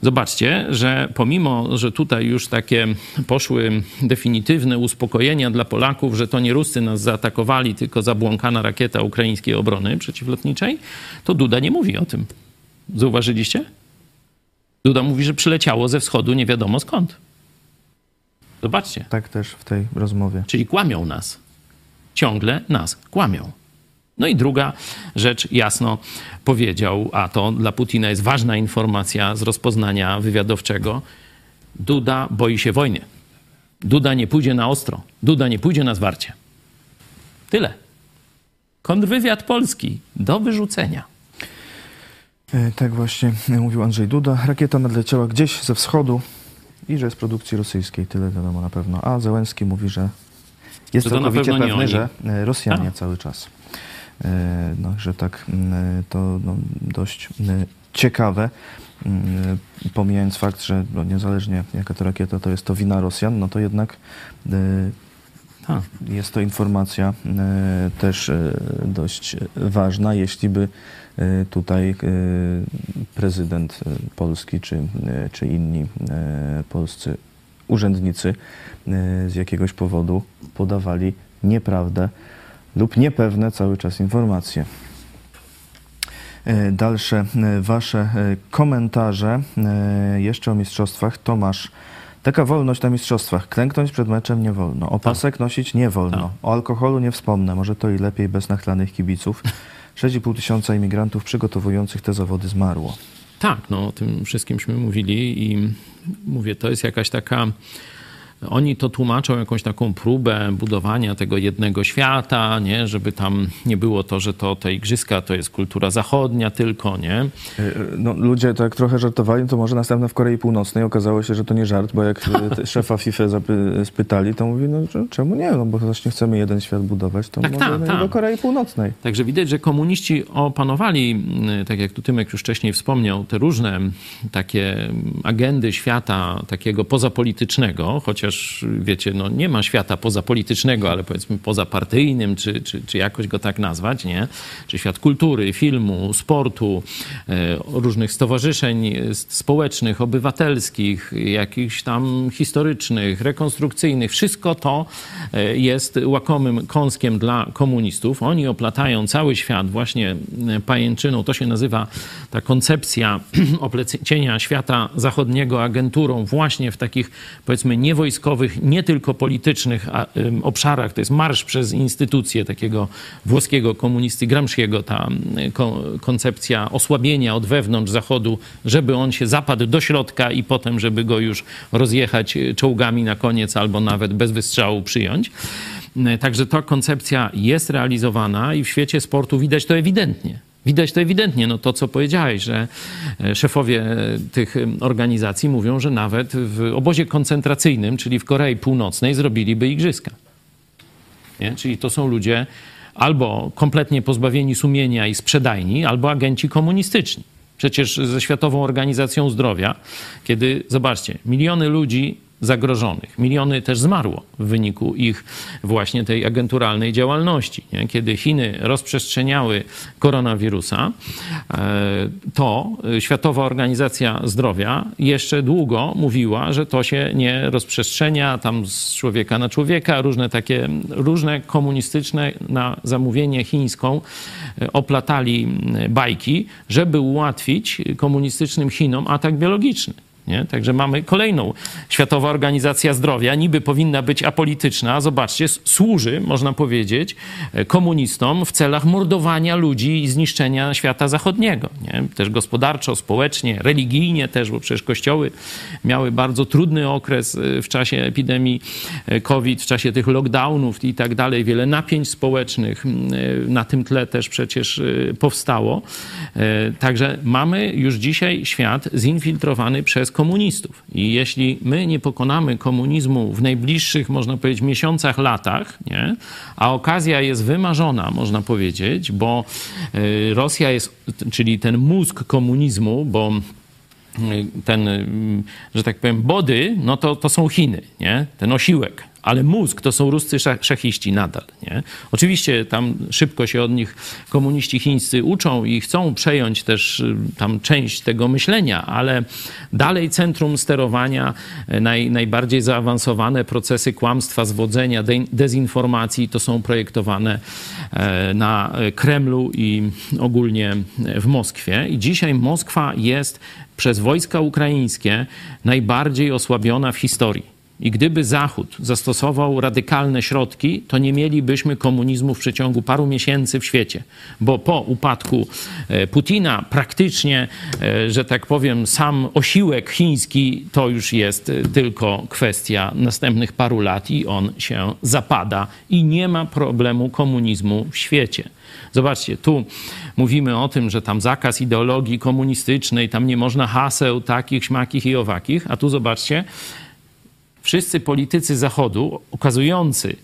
Zobaczcie, że pomimo, że tutaj już takie poszły definitywne uspokojenia dla Polaków, że to nie Ruscy nas zaatakowali, tylko zabłąkana rakieta ukraińskiej obrony przeciwlotniczej, to Duda nie mówi o tym. Zauważyliście? Duda mówi, że przyleciało ze wschodu nie wiadomo skąd. Zobaczcie.
Tak też w tej rozmowie.
Czyli kłamią nas. Ciągle nas kłamią. No i druga rzecz jasno powiedział, a to dla Putina jest ważna informacja z rozpoznania wywiadowczego. Duda boi się wojny. Duda nie pójdzie na ostro. Duda nie pójdzie na zwarcie. Tyle. Kontrwywiad polski do wyrzucenia.
E, Tak właśnie mówił Andrzej Duda. Rakieta nadleciała gdzieś ze wschodu i że z produkcji rosyjskiej. Tyle wiadomo na pewno. A Zełenski mówi, że jest
to
całkowicie
nie
pewny, że e, Rosjanie
A.
cały czas. E, No, że tak to no, dość ciekawe. Pomijając fakt, że no, niezależnie jaka to rakieta, to jest to wina Rosjan, no to jednak e, jest to informacja e, też e, dość ważna, jeśli by e, tutaj e, prezydent e, Polski czy, czy inni polscy urzędnicy z jakiegoś powodu podawali nieprawdę lub niepewne cały czas informacje. Dalsze Wasze komentarze jeszcze o mistrzostwach. Tomasz, taka wolność na mistrzostwach. Klęknąć przed meczem nie wolno. Opasek nosić nie wolno.
Tak.
O alkoholu nie wspomnę. Może to i lepiej bez nachlanych kibiców. 6,5 tysiąca imigrantów przygotowujących te zawody zmarło.
Tak, no o tym wszystkimśmy mówili i mówię, to jest jakaś taka. Oni to tłumaczą jakąś taką próbę budowania tego jednego świata, nie? żeby tam nie było to, że to te igrzyska to jest kultura zachodnia tylko, nie?
E, No, ludzie tak trochę żartowali, to może następne w Korei Północnej. Okazało się, że to nie żart, bo jak e, szefa FIFA zapy- spytali, to mówi, no czemu nie? No bo właśnie chcemy jeden świat budować, to
Tak,
może
tak,
no i
tak.
do Korei Północnej.
Także widać, że komuniści opanowali, tak jak tu Tymek już wcześniej wspomniał, te różne takie agendy świata takiego pozapolitycznego, chociaż wiecie, no nie ma świata pozapolitycznego, ale powiedzmy pozapartyjnym, czy, czy, czy jakoś go tak nazwać, nie? Czy świat kultury, filmu, sportu, y, różnych stowarzyszeń y, społecznych, obywatelskich, jakichś tam historycznych, rekonstrukcyjnych. Wszystko to y, jest łakomym kąskiem dla komunistów. Oni oplatają cały świat właśnie pajęczyną. To się nazywa ta koncepcja oplecienia świata zachodniego agenturą właśnie w takich powiedzmy niewojskowych, nie tylko politycznych obszarach. To jest marsz przez instytucje takiego włoskiego komunisty Gramsciego, ta ko, koncepcja osłabienia od wewnątrz Zachodu, żeby on się zapadł do środka i potem, żeby go już rozjechać y, czołgami na koniec albo nawet bez wystrzału przyjąć. Y, Także ta koncepcja jest realizowana i w świecie sportu widać to ewidentnie. Widać to ewidentnie, no to co powiedziałeś, że e, szefowie tych em, organizacji mówią, że nawet w obozie koncentracyjnym, czyli w Korei Północnej, zrobiliby igrzyska. Nie? Czyli to są ludzie albo kompletnie pozbawieni sumienia i sprzedajni, albo agenci komunistyczni. Przecież ze Światową Organizacją Zdrowia, kiedy, zobaczcie, miliony ludzi zagrożonych, miliony też zmarło w wyniku ich właśnie tej agenturalnej działalności. Kiedy Chiny rozprzestrzeniały koronawirusa, e, to Światowa Organizacja Zdrowia jeszcze długo mówiła, że to się nie rozprzestrzenia tam z człowieka na człowieka, różne takie, różne komunistyczne na zamówienie chińską e, oplatali bajki, żeby ułatwić komunistycznym Chinom atak biologiczny. Nie? Także mamy kolejną Światowa Organizacja Zdrowia, niby powinna być apolityczna, zobaczcie, służy, można powiedzieć, e, komunistom w celach mordowania ludzi i zniszczenia świata zachodniego. Nie? Też gospodarczo, społecznie, religijnie też, bo przecież kościoły miały bardzo trudny okres e, w czasie epidemii e, COVID, w czasie tych lockdownów i tak dalej. Wiele napięć społecznych na tym tle też przecież powstało. Także mamy już dzisiaj świat zinfiltrowany przez komunistów. I jeśli my nie pokonamy komunizmu w najbliższych, można powiedzieć, miesiącach, latach, nie? a okazja jest wymarzona, można powiedzieć, bo y, Rosja jest, czyli ten mózg komunizmu, bo y, ten, y, że tak powiem, body, no to, to są Chiny, nie? ten osiłek ale mózg to są ruscy szachiści nadal. Nie? Oczywiście tam szybko się od nich komuniści chińscy uczą i chcą przejąć też y, tam część tego myślenia, ale dalej centrum sterowania, y, naj, najbardziej zaawansowane procesy kłamstwa, zwodzenia, de, dezinformacji to są projektowane e, na Kremlu i ogólnie w Moskwie. I dzisiaj Moskwa jest przez wojska ukraińskie najbardziej osłabiona w historii. I gdyby Zachód zastosował radykalne środki, to nie mielibyśmy komunizmu w przeciągu paru miesięcy w świecie, bo po upadku e, Putina praktycznie, e, że tak powiem, sam osiłek chiński to już jest e, tylko kwestia następnych paru lat i on się zapada i nie ma problemu komunizmu w świecie. Zobaczcie, tu mówimy o tym, że tam zakaz ideologii komunistycznej, tam nie można haseł takich, śmakich i owakich, a tu zobaczcie, wszyscy politycy Zachodu ukazujący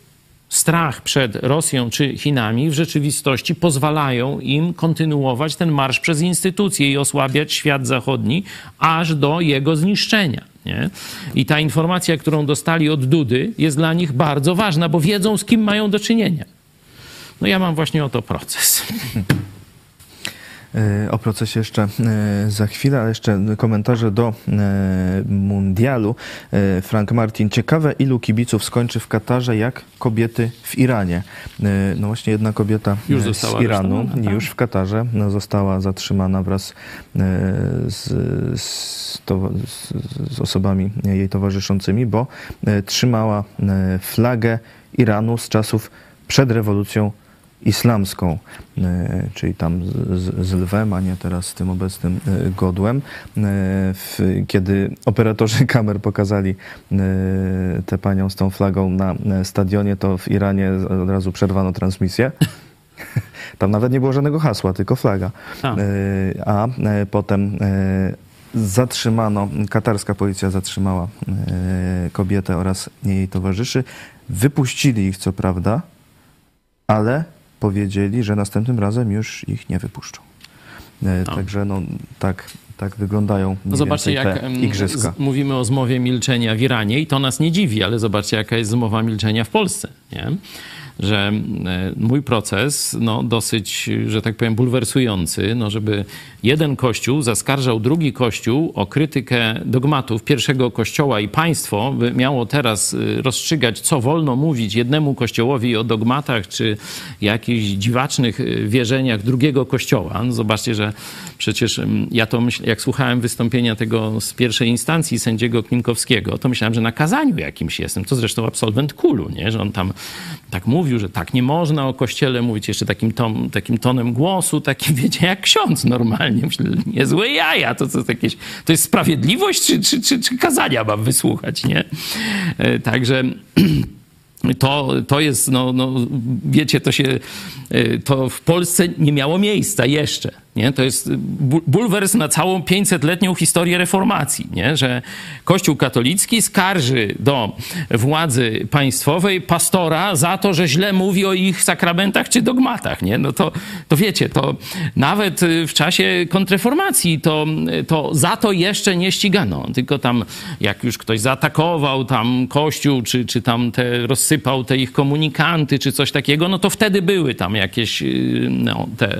strach przed Rosją czy Chinami w rzeczywistości pozwalają im kontynuować ten marsz przez instytucje i osłabiać świat zachodni aż do jego zniszczenia. Nie? I ta informacja, którą dostali od Dudy, jest dla nich bardzo ważna, bo wiedzą, z kim mają do czynienia. No ja mam właśnie o to proces.
E, o procesie jeszcze e, za chwilę, ale jeszcze komentarze do e, mundialu. Frank Martin, ciekawe ilu kibiców skończy w Katarze jak kobiety w Iranie. No właśnie jedna kobieta
już
z Iranu, tak? już w Katarze no, została zatrzymana wraz z, z, to, z osobami jej towarzyszącymi, bo trzymała flagę Iranu z czasów przed rewolucją islamską, e, czyli tam z, z lwem, a nie teraz z tym obecnym e, godłem. E, kiedy operatorzy kamer pokazali tę panią z tą flagą na stadionie, to w Iranie od razu przerwano transmisję. Tam nawet nie było żadnego hasła, tylko flaga. A, a potem zatrzymano, katarska policja zatrzymała kobietę oraz jej towarzyszy. Wypuścili ich, co prawda, ale powiedzieli, że następnym razem już ich nie wypuszczą. E, no. Także no, tak, tak wyglądają no zobaczcie, jak igrzyska.
Mówimy o zmowie milczenia w Iranie i to nas nie dziwi, ale zobaczcie, jaka jest zmowa milczenia w Polsce. Nie? że e, mój proces, no dosyć, że tak powiem, bulwersujący, no żeby jeden kościół zaskarżał drugi kościół o krytykę dogmatów pierwszego kościoła i państwo miało teraz e, rozstrzygać, co wolno mówić jednemu kościołowi o dogmatach czy jakichś dziwacznych e, wierzeniach drugiego kościoła. No zobaczcie, że przecież ja to myślę, jak słuchałem wystąpienia tego z pierwszej instancji sędziego Klimkowskiego, to myślałem, że na kazaniu jakimś jestem. To zresztą absolwent Kulu, nie? że on tam tak mówił, że tak nie można o kościele mówić jeszcze takim, tom, takim tonem głosu, takim, wiecie, jak ksiądz normalnie. Myślę, niezłe jaja, to, to, to, jakieś, to jest sprawiedliwość, czy, czy, czy, czy kazania mam wysłuchać, nie? E, także... To, to jest, no, no, wiecie, to się, e, to w Polsce nie miało miejsca jeszcze. Nie? To jest bulwers na całą 500-letnią historię reformacji, nie? że Kościół katolicki skarży do władzy państwowej pastora za to, że źle mówi o ich sakramentach czy dogmatach. Nie? No to, to wiecie, to nawet w czasie kontreformacji to, to za to jeszcze nie ścigano. Tylko tam jak już ktoś zaatakował tam Kościół, czy, czy tam te, rozsypał te ich komunikanty, czy coś takiego, no to wtedy były tam jakieś no, te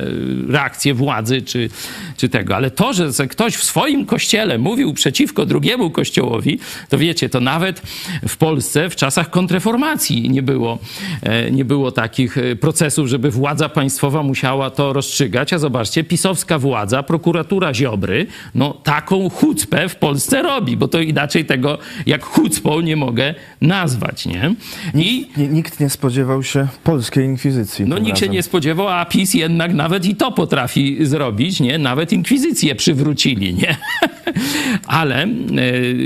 reakcje władzy władzy czy, czy tego. Ale to, że ktoś w swoim kościele mówił przeciwko drugiemu kościołowi, to wiecie, to nawet w Polsce w czasach kontreformacji nie było, e, nie było takich e, procesów, żeby władza państwowa musiała to rozstrzygać. A zobaczcie, pisowska władza, prokuratura Ziobry, no taką chucpę w Polsce robi, bo to inaczej tego jak chucpą nie mogę nazwać, nie?
I, nikt nie spodziewał się polskiej inkwizycji.
No nikt razem. się nie spodziewał, a PiS jednak nawet i to potrafi zrobić, nie? Nawet inkwizycję przywrócili, nie? Ale e,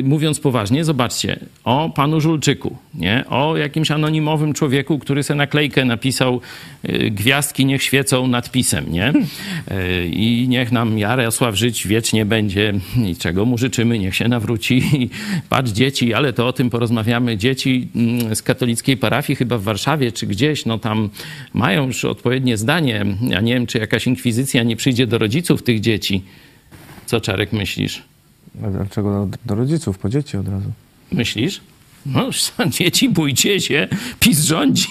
mówiąc poważnie, zobaczcie, o panu Żulczyku, nie? O jakimś anonimowym człowieku, który sobie naklejkę napisał e, gwiazdki niech świecą nadpisem, nie? E, I niech nam Jarosław żyć wiecznie będzie i czego mu życzymy, niech się nawróci. Patrz dzieci, ale to o tym porozmawiamy. Dzieci mm, z katolickiej parafii chyba w Warszawie czy gdzieś, no tam mają już odpowiednie zdanie. Ja nie wiem, czy jakaś inkwizycja nie przyjdzie do rodziców tych dzieci. Co, Czarek, myślisz?
A Dlaczego do, do rodziców, po dzieci od razu?
Myślisz? No, dzieci, bójcie się, PiS rządzi.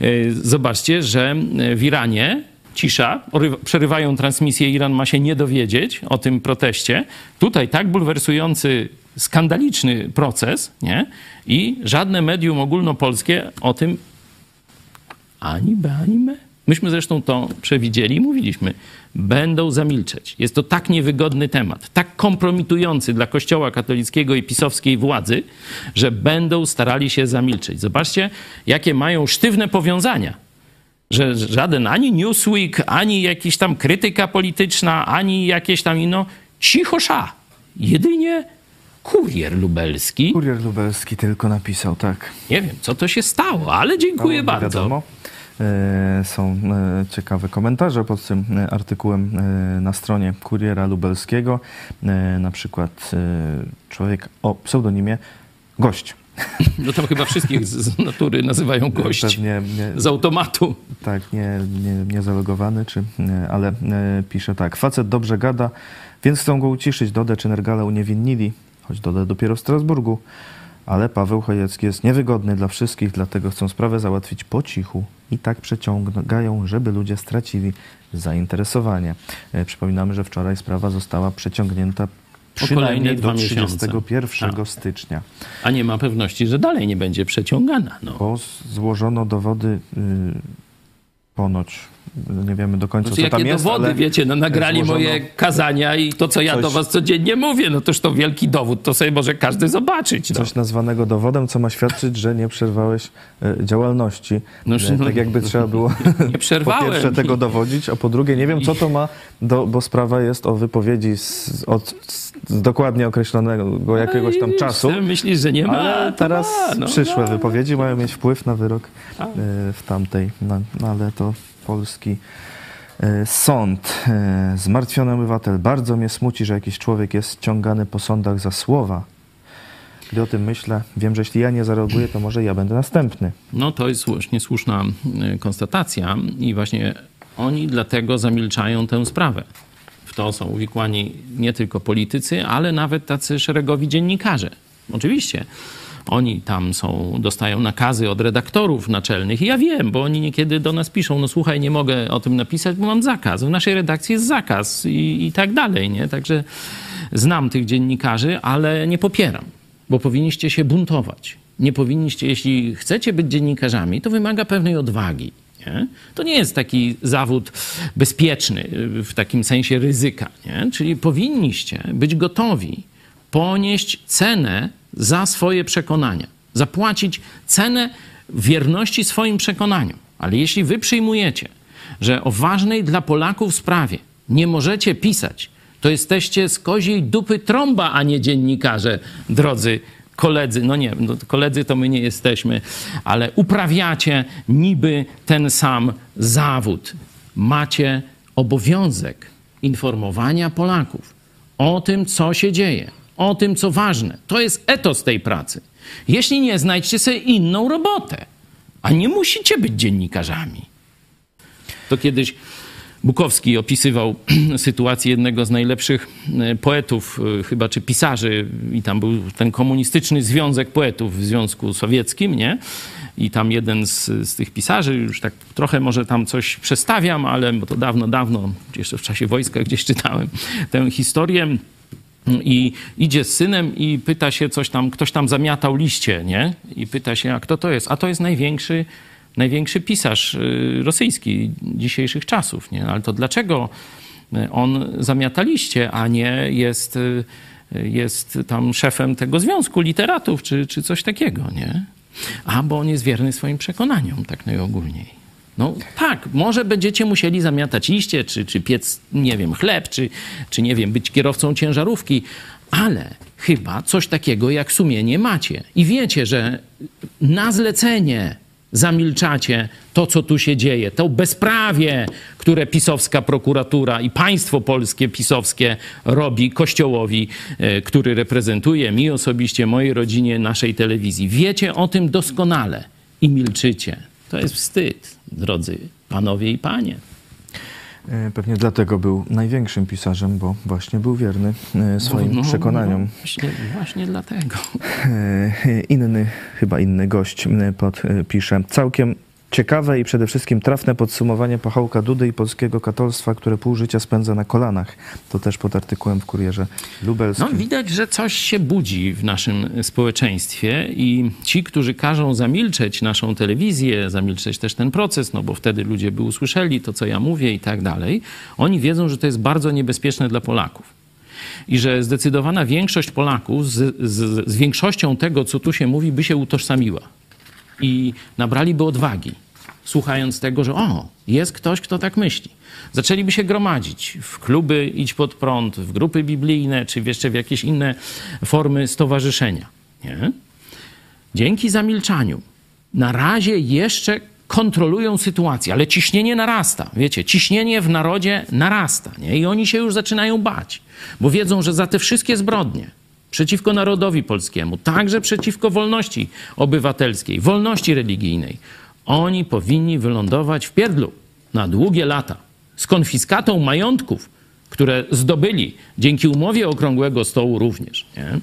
E, Zobaczcie, że w Iranie cisza, przerywają transmisję, Iran ma się nie dowiedzieć o tym proteście. Tutaj tak bulwersujący, skandaliczny proces, nie? I żadne medium ogólnopolskie o tym ani be, ani me. Myśmy zresztą to przewidzieli i mówiliśmy. Będą zamilczeć. Jest to tak niewygodny temat, tak kompromitujący dla Kościoła katolickiego i pisowskiej władzy, że będą starali się zamilczeć. Zobaczcie, jakie mają sztywne powiązania. Że żaden ani Newsweek, ani jakiś tam krytyka polityczna, ani jakieś tam inno, cicho sza. Jedynie kurier lubelski.
Kurier lubelski tylko napisał, tak.
Nie wiem, co to się stało, ale dziękuję
No,
bardzo.
Wiadomo. E, Są e, ciekawe komentarze pod tym e, artykułem na stronie Kuriera Lubelskiego. Na przykład człowiek o pseudonimie Gość.
No tam chyba wszystkich z, natury nazywają gość.
Pewnie nie,
Z automatu.
tak, nie, nie, nie zalogowany, czy, ale pisze tak. Facet dobrze gada, więc chcą go uciszyć. Dodę czy Nergala uniewinnili, choć Dodę dopiero w Strasburgu. Ale Paweł Chojecki jest niewygodny dla wszystkich, dlatego chcą sprawę załatwić po cichu i tak przeciągają, żeby ludzie stracili zainteresowanie. E, Przypominamy, że wczoraj sprawa została przeciągnięta przynajmniej do
miesiące.
31
Tak.
stycznia.
A nie ma pewności, że dalej nie będzie przeciągana. No.
Bo złożono dowody y, ponoć, nie wiemy do końca,
Znaczy,
co tam
jakie
jest,
dowody, wiecie, no nagrali
złożono-
moje kazania i to, co ja
coś-
do was codziennie mówię, no toż to wielki dowód, to sobie może każdy zobaczyć. No.
coś nazwanego dowodem, co ma świadczyć, że nie przerwałeś e, działalności.
No, no,
tak jakby trzeba było
Nie
po
przerwałem.
pierwsze tego dowodzić, a po drugie nie wiem, co to ma, do, bo sprawa jest o wypowiedzi z, od z dokładnie określonego jakiegoś tam
No
czasu.
Myślisz, że nie ma?
Ale teraz
ma, no,
przyszłe
ma.
wypowiedzi mają mieć wpływ na wyrok e, w tamtej, no, no ale to polski e, sąd. E, Zmartwiony obywatel. Bardzo mnie smuci, że jakiś człowiek jest ciągany po sądach za słowa. Gdy o tym myślę, wiem, że jeśli ja nie zareaguję, to może ja będę następny.
No to jest słusznie słuszna y, konstatacja i właśnie oni dlatego zamilczają tę sprawę. W to są uwikłani nie tylko politycy, ale nawet tacy szeregowi dziennikarze. Oczywiście. Oni tam są, dostają nakazy od redaktorów naczelnych i ja wiem, bo oni niekiedy do nas piszą, no słuchaj, nie mogę o tym napisać, bo mam zakaz. W naszej redakcji jest zakaz i, i tak dalej, nie? Także znam tych dziennikarzy, ale nie popieram, bo powinniście się buntować. Nie powinniście, jeśli chcecie być dziennikarzami, to wymaga pewnej odwagi. Nie? To nie jest taki zawód bezpieczny y, w takim sensie ryzyka. Nie? Czyli powinniście być gotowi ponieść cenę za swoje przekonania, zapłacić cenę wierności swoim przekonaniom. Ale jeśli wy przyjmujecie, że o ważnej dla Polaków sprawie nie możecie pisać, to jesteście z koziej dupy trąba, a nie dziennikarze, drodzy koledzy. No nie, no koledzy to my nie jesteśmy, ale uprawiacie niby ten sam zawód. Macie obowiązek informowania Polaków o tym, co się dzieje, o tym, co ważne. To jest etos tej pracy. Jeśli nie, znajdźcie sobie inną robotę, a nie musicie być dziennikarzami. To kiedyś Bukowski opisywał sytuację jednego z najlepszych e, poetów, e, chyba czy pisarzy, i tam był ten komunistyczny związek poetów w Związku Sowieckim, nie? I tam jeden z, z tych pisarzy, już tak trochę może tam coś przestawiam, ale bo to dawno, dawno, jeszcze w czasie wojska gdzieś czytałem tę historię. I idzie z synem i pyta się coś tam, ktoś tam zamiatał liście, nie? I pyta się, a kto to jest? A to jest największy, największy pisarz y, rosyjski dzisiejszych czasów, nie? Ale to dlaczego y, on zamiata liście, a nie jest, y, jest tam szefem tego związku literatów, czy, czy coś takiego, nie? A, bo on jest wierny swoim przekonaniom, tak najogólniej. No tak, może będziecie musieli zamiatać liście, czy, czy piec, nie wiem, chleb, czy, czy nie wiem, być kierowcą ciężarówki, ale chyba coś takiego jak sumienie macie. I wiecie, że na zlecenie zamilczacie to, co tu się dzieje, to bezprawie, które pisowska prokuratura i państwo polskie pisowskie robi Kościołowi, e, który reprezentuje mi osobiście, mojej rodzinie, naszej telewizji. Wiecie o tym doskonale i milczycie. To jest wstyd, drodzy panowie i panie.
E, Pewnie dlatego był największym pisarzem, bo właśnie był wierny e, swoim
No,
przekonaniom.
No, właśnie, właśnie dlatego.
E, Inny, chyba inny gość e, podpisze. Całkiem ciekawe i przede wszystkim trafne podsumowanie Pachołka Dudy i polskiego katolstwa, które pół życia spędza na kolanach. To też pod artykułem w Kurierze Lubelskim.
No, widać, że coś się budzi w naszym społeczeństwie i ci, którzy każą zamilczeć naszą telewizję, zamilczeć też ten proces, no bo wtedy ludzie by usłyszeli to, co ja mówię i tak dalej, oni wiedzą, że to jest bardzo niebezpieczne dla Polaków. I że zdecydowana większość Polaków z, z, z większością tego, co tu się mówi, by się utożsamiła. I nabraliby odwagi, słuchając tego, że o, jest ktoś, kto tak myśli. Zaczęliby się gromadzić w kluby Idź Pod Prąd, w grupy biblijne, czy jeszcze w jakieś inne formy stowarzyszenia. Nie? Dzięki zamilczaniu na razie jeszcze kontrolują sytuację, ale ciśnienie narasta. Wiecie, ciśnienie w narodzie narasta nie? i oni się już zaczynają bać, bo wiedzą, że za te wszystkie zbrodnie przeciwko narodowi polskiemu, także przeciwko wolności obywatelskiej, wolności religijnej, oni powinni wylądować w pierdlu na długie lata z konfiskatą majątków, które zdobyli dzięki umowie Okrągłego Stołu również. Nie?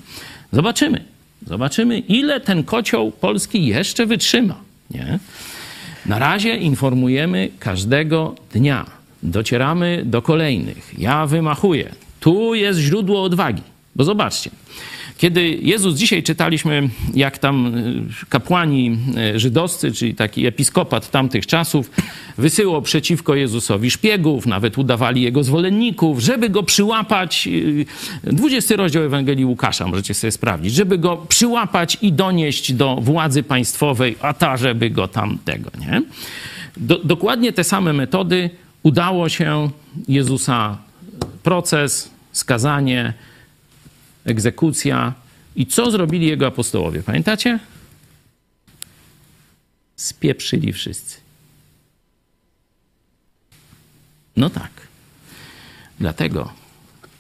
Zobaczymy. Zobaczymy, ile ten kocioł polski jeszcze wytrzyma. Nie? Na razie informujemy każdego dnia. Docieramy do kolejnych. Ja wymachuję. Tu jest źródło odwagi. Bo zobaczcie, kiedy Jezus dzisiaj czytaliśmy, jak tam y, kapłani y, żydowscy, czyli taki episkopat tamtych czasów, wysyłał przeciwko Jezusowi szpiegów, nawet udawali jego zwolenników, żeby go przyłapać. y, 20 rozdział Ewangelii Łukasza, możecie sobie sprawdzić, żeby go przyłapać i donieść do władzy państwowej, a ta, żeby go tam tego, nie? Do, dokładnie te same metody udało się Jezusa proces, skazanie, egzekucja. I co zrobili jego apostołowie? Pamiętacie? Spieprzyli wszyscy. No tak. Dlatego,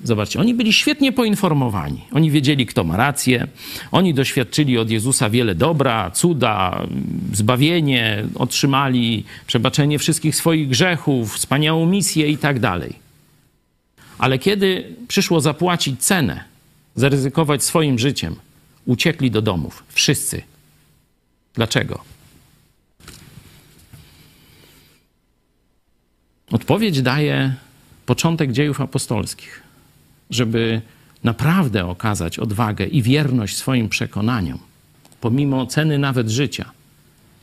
zobaczcie, oni byli świetnie poinformowani. Oni wiedzieli, kto ma rację. Oni doświadczyli od Jezusa wiele dobra, cuda, zbawienie, otrzymali przebaczenie wszystkich swoich grzechów, wspaniałą misję i tak dalej. Ale kiedy przyszło zapłacić cenę, zaryzykować swoim życiem, uciekli do domów. Wszyscy. Dlaczego? Odpowiedź daje początek dziejów apostolskich, żeby naprawdę okazać odwagę i wierność swoim przekonaniom, pomimo ceny nawet życia.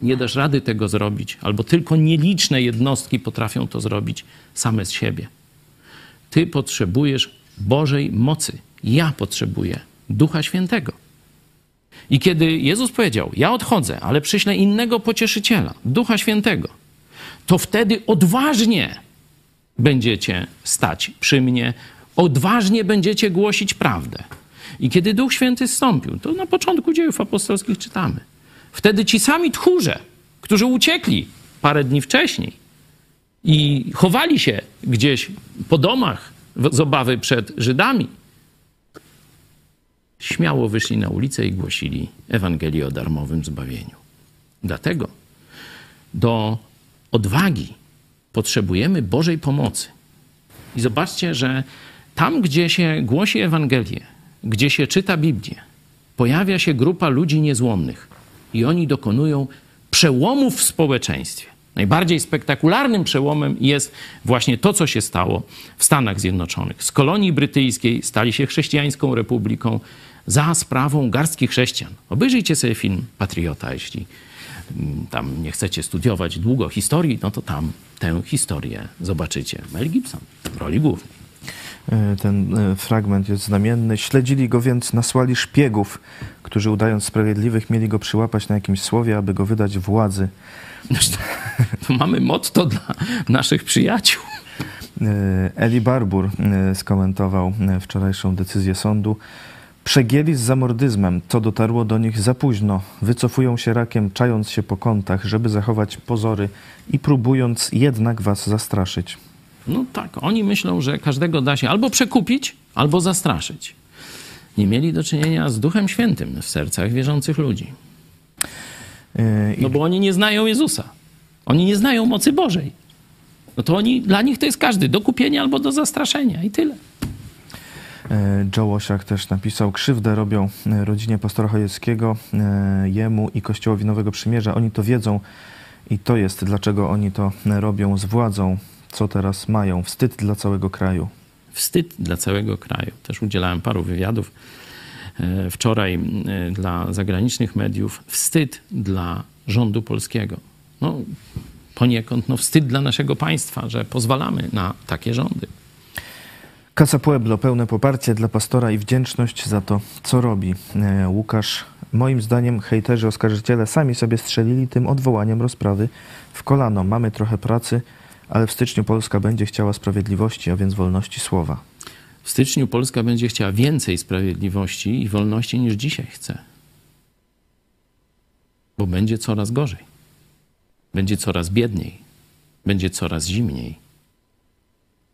Nie dasz rady tego zrobić, albo tylko nieliczne jednostki potrafią to zrobić same z siebie. Ty potrzebujesz Bożej mocy. Ja potrzebuję Ducha Świętego. I kiedy Jezus powiedział: Ja odchodzę, ale przyślę innego pocieszyciela, Ducha Świętego, to wtedy odważnie będziecie stać przy mnie, odważnie będziecie głosić prawdę. I kiedy Duch Święty zstąpił, to na początku dziejów apostolskich czytamy. Wtedy ci sami tchórze, którzy uciekli parę dni wcześniej i chowali się gdzieś po domach z obawy przed Żydami, śmiało wyszli na ulicę i głosili Ewangelię o darmowym zbawieniu. Dlatego do odwagi potrzebujemy Bożej pomocy. I zobaczcie, że tam, gdzie się głosi Ewangelię, gdzie się czyta Biblię, pojawia się grupa ludzi niezłomnych i oni dokonują przełomów w społeczeństwie. Najbardziej spektakularnym przełomem jest właśnie to, co się stało w Stanach Zjednoczonych. Z kolonii brytyjskiej stali się chrześcijańską republiką za sprawą garstki chrześcijan. Obejrzyjcie sobie film Patriota, jeśli mm, tam nie chcecie studiować długo historii, no to tam tę historię zobaczycie. Mel Gibson w roli głównej.
E, Ten e, fragment jest znamienny. Śledzili go więc, nasłali szpiegów, którzy udając sprawiedliwych mieli go przyłapać na jakimś słowie, aby go wydać władzy.
To mamy motto dla naszych przyjaciół.
E, Eli Barbour e, skomentował wczorajszą decyzję sądu. Przegięli z zamordyzmem, to dotarło do nich za późno. Wycofują się rakiem, czając się po kątach, żeby zachować pozory i próbując jednak was zastraszyć.
No tak, oni myślą, że każdego da się albo przekupić, albo zastraszyć. Nie mieli do czynienia z Duchem Świętym w sercach wierzących ludzi.
I
No bo oni nie znają Jezusa. Oni nie znają mocy Bożej. No to oni, dla nich to jest każdy do kupienia albo do zastraszenia i tyle.
E, Joe Łosiak też napisał, krzywdę robią e, rodzinie pastora Chojeckiego, e, jemu i Kościołowi Nowego Przymierza. Oni to wiedzą i to jest, dlaczego oni to robią z władzą, co teraz mają. Wstyd dla całego kraju.
Wstyd dla całego kraju. Też udzielałem paru wywiadów wczoraj dla zagranicznych mediów. Wstyd dla rządu polskiego. No, poniekąd no, wstyd dla naszego państwa, że pozwalamy na takie rządy.
Casa Pueblo, pełne poparcie dla pastora i wdzięczność za to, co robi. E, Łukasz, moim zdaniem hejterzy, oskarżyciele sami sobie strzelili tym odwołaniem rozprawy w kolano. Mamy trochę pracy, ale w styczniu Polska będzie chciała sprawiedliwości, a więc wolności słowa.
W styczniu Polska będzie chciała więcej sprawiedliwości i wolności niż dzisiaj chce. Bo będzie coraz gorzej. Będzie coraz biedniej. Będzie coraz zimniej.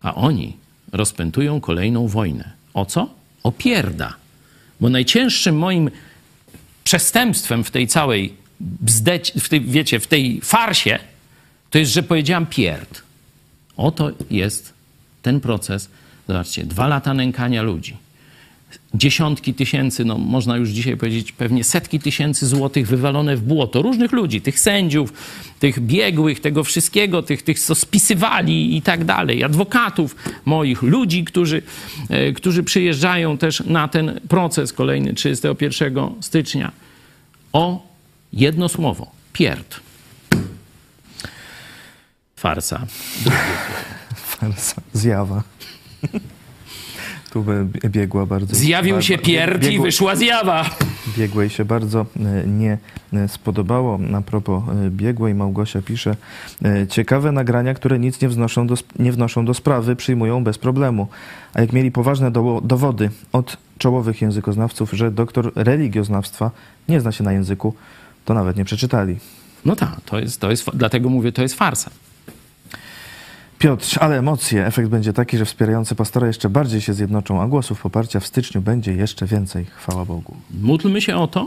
A oni rozpętują kolejną wojnę. O co? O pierda. Bo najcięższym moim przestępstwem w tej całej bzdeć, w tej, wiecie, w tej farsie, to jest, że powiedziałam pierd. Oto jest ten proces. Zobaczcie, dwa lata nękania ludzi. Dziesiątki tysięcy, no można już dzisiaj powiedzieć, pewnie setki tysięcy złotych wywalone w błoto. Różnych ludzi, tych sędziów, tych biegłych, tego wszystkiego, tych, tych co spisywali i tak dalej, adwokatów moich, ludzi, którzy, e, którzy przyjeżdżają też na ten proces kolejny 31 stycznia. O jedno słowo. Pierd. Farsa.
Farsa, zjawa. Tu biegła bardzo.
Zjawił się pierd i
biegło-
wyszła zjawa.
Biegłej się bardzo e, nie e, spodobało. A propos e, biegłej, Małgosia pisze, ciekawe nagrania, które nic nie wnoszą do, nie wnoszą do sprawy, przyjmują bez problemu. A jak mieli poważne do, dowody od czołowych językoznawców, że doktor religioznawstwa nie zna się na języku, to nawet nie przeczytali.
No tak, to jest, to jest, dlatego mówię, to jest farsa.
Piotr, ale emocje. Efekt będzie taki, że wspierający pastora jeszcze bardziej się zjednoczą, a głosów poparcia w styczniu będzie jeszcze więcej. Chwała Bogu.
Módlmy się o to.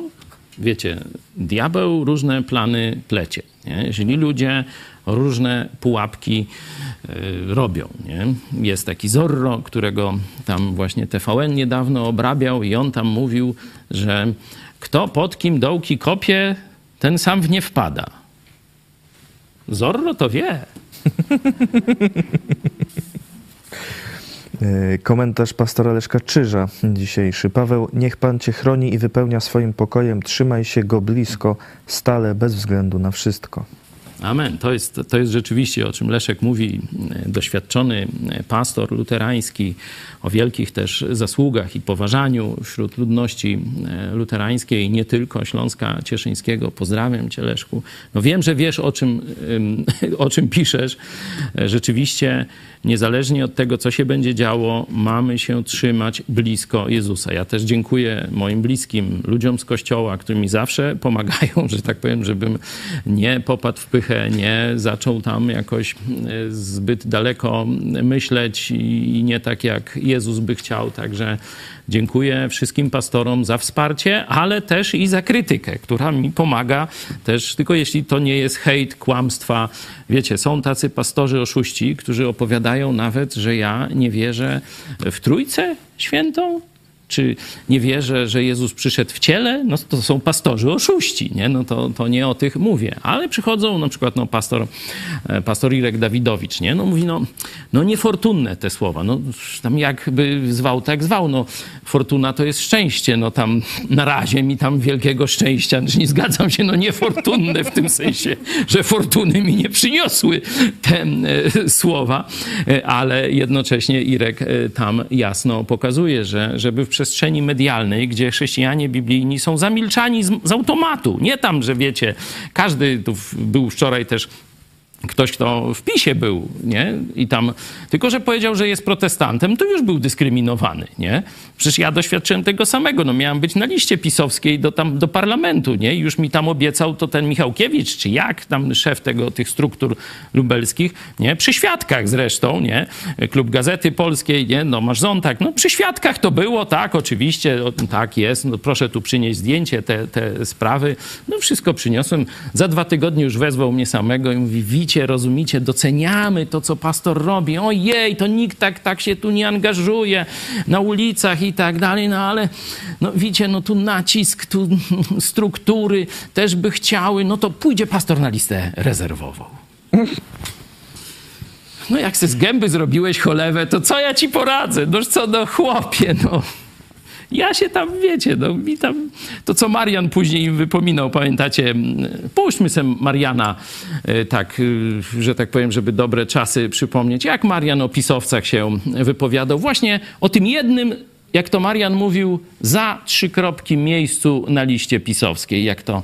Wiecie, diabeł różne plany plecie. Nie? Ludzie różne pułapki y, robią. Nie? Jest taki Zorro, którego tam właśnie TVN niedawno obrabiał i on tam mówił, że kto pod kim dołki kopie, ten sam w nie wpada. Zorro to wie.
E, Komentarz pastora Leszka Czyża dzisiejszy. Paweł, niech Pan Cię chroni i wypełnia swoim pokojem. Trzymaj się Go blisko, stale, bez względu na wszystko.
Amen. To jest, to jest rzeczywiście, o czym Leszek mówi, e, doświadczony e, pastor luterański, o wielkich też zasługach i poważaniu wśród ludności e, luterańskiej, nie tylko Śląska Cieszyńskiego. Pozdrawiam Cię, Leszku. No wiem, że wiesz, o czym, ym, o czym piszesz. Rzeczywiście, niezależnie od tego, co się będzie działo, mamy się trzymać blisko Jezusa. Ja też dziękuję moim bliskim, ludziom z Kościoła, którzy mi zawsze pomagają, że tak powiem, żebym nie popadł w pychę, nie zaczął tam jakoś e, zbyt daleko myśleć i nie tak jak Jezus by chciał. Także dziękuję wszystkim pastorom za wsparcie, ale też i za krytykę, która mi pomaga też, tylko jeśli to nie jest hejt, kłamstwa. Wiecie, są tacy pastorzy oszuści, którzy opowiadają nawet, że ja nie wierzę w Trójcę Świętą. Czy nie wierzę, że Jezus przyszedł w ciele, no to są pastorzy oszuści, nie? No to, to nie o tych mówię. Ale przychodzą na przykład no, pastor, e, pastor Irek Dawidowicz, nie? No mówi, no, no niefortunne te słowa. No tam jakby zwał, tak zwał. No fortuna to jest szczęście. No tam na razie mi tam wielkiego szczęścia, znaczy nie zgadzam się, no niefortunne w tym sensie, że fortuny mi nie przyniosły te e, słowa, e, ale jednocześnie Irek e, tam jasno pokazuje, że żeby w przestrzeni medialnej, gdzie chrześcijanie biblijni są zamilczani z, z automatu. Nie tam, że wiecie, każdy tu był wczoraj też ktoś, kto w PiSie był, nie? I tam, tylko że powiedział, że jest protestantem, to już był dyskryminowany, nie? Przecież ja doświadczyłem tego samego, no miałem być na liście pisowskiej do, tam, do parlamentu, nie? I już mi tam obiecał to ten Michałkiewicz, czy jak, tam szef tego, tych struktur lubelskich, nie? Przy świadkach zresztą, nie? Klub Gazety Polskiej, nie? No masz Zontak, no przy świadkach to było, tak, oczywiście, o, tak jest, no proszę tu przynieść zdjęcie, te, te sprawy, no wszystko przyniosłem. Za dwa tygodnie już wezwał mnie samego i mówi, widzicie, rozumicie, doceniamy to, co pastor robi. Ojej, to nikt tak, tak się tu nie angażuje na ulicach i tak dalej, no ale no widzicie, no tu nacisk, tu struktury też by chciały, no to pójdzie pastor na listę rezerwową. No jak se z gęby zrobiłeś cholewę, to co ja ci poradzę? No co, no chłopie, no. Ja się tam, wiecie, no mi tam, to co Marian później im wypominał, pamiętacie, puśćmy sobie Mariana, e, tak, e, że tak powiem, żeby dobre czasy przypomnieć, jak Marian o pisowcach się wypowiadał, właśnie o tym jednym, jak to Marian mówił, za trzy kropki miejscu na liście pisowskiej, jak to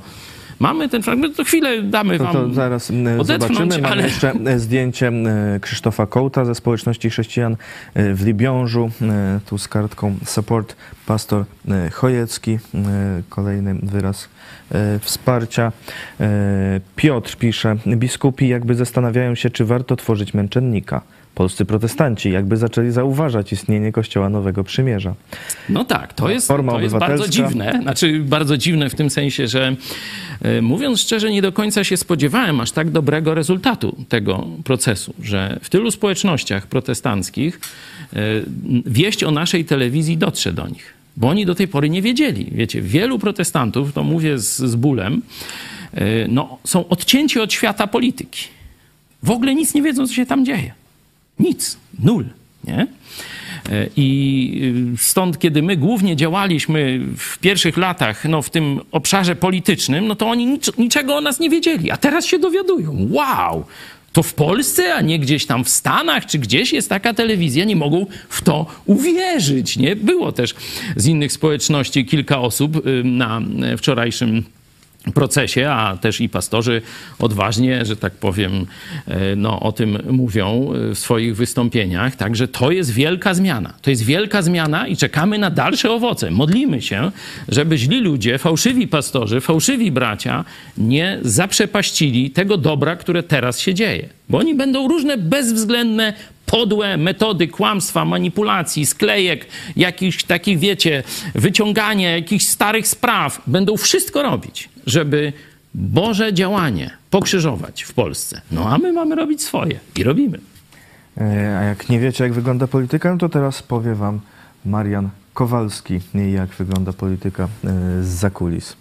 Mamy ten fragment, to chwilę damy
To,
wam
to zaraz
odetchnąć,
zobaczymy. Mamy
ale-
jeszcze e, zdjęcie m, Krzysztofa Kołta ze społeczności chrześcijan e, w Libiążu. E, Tu z kartką support pastor e, Chojecki. E, Kolejny wyraz e, wsparcia. E, Piotr pisze, biskupi jakby zastanawiają się, czy warto tworzyć męczennika. Polscy protestanci jakby zaczęli zauważać istnienie Kościoła Nowego Przymierza.
No tak, to jest,
Forma
to jest bardzo dziwne. Znaczy, bardzo dziwne w tym sensie, że e, mówiąc szczerze, nie do końca się spodziewałem aż tak dobrego rezultatu tego procesu, że w tylu społecznościach protestanckich e, wieść o naszej telewizji dotrze do nich. Bo oni do tej pory nie wiedzieli. Wiecie, wielu protestantów, to mówię z, z bólem, e, no, są odcięci od świata polityki. W ogóle nic nie wiedzą, co się tam dzieje. Nic, nul, nie? E, I y, stąd, kiedy my głównie działaliśmy w pierwszych latach no, w tym obszarze politycznym, no to oni nic, niczego o nas nie wiedzieli, a teraz się dowiadują. Wow! To w Polsce, a nie gdzieś tam w Stanach, czy gdzieś jest taka telewizja, nie mogą w to uwierzyć. Nie? Było też z innych społeczności kilka osób y, na wczorajszym procesie, a też i pastorzy odważnie, że tak powiem, e, no, o tym mówią e, w swoich wystąpieniach. Także to jest wielka zmiana. To jest wielka zmiana i czekamy na dalsze owoce. Modlimy się, żeby źli ludzie, fałszywi pastorzy, fałszywi bracia nie zaprzepaścili tego dobra, które teraz się dzieje. Bo oni będą różne bezwzględne podłe metody kłamstwa, manipulacji, sklejek, jakichś takich, wiecie, wyciągania jakichś starych spraw. Będą wszystko robić, żeby Boże działanie pokrzyżować w Polsce. No a my mamy robić swoje i robimy.
E, A jak nie wiecie, jak wygląda polityka, no to teraz powie wam Marian Kowalski, jak wygląda polityka e, z zakulis.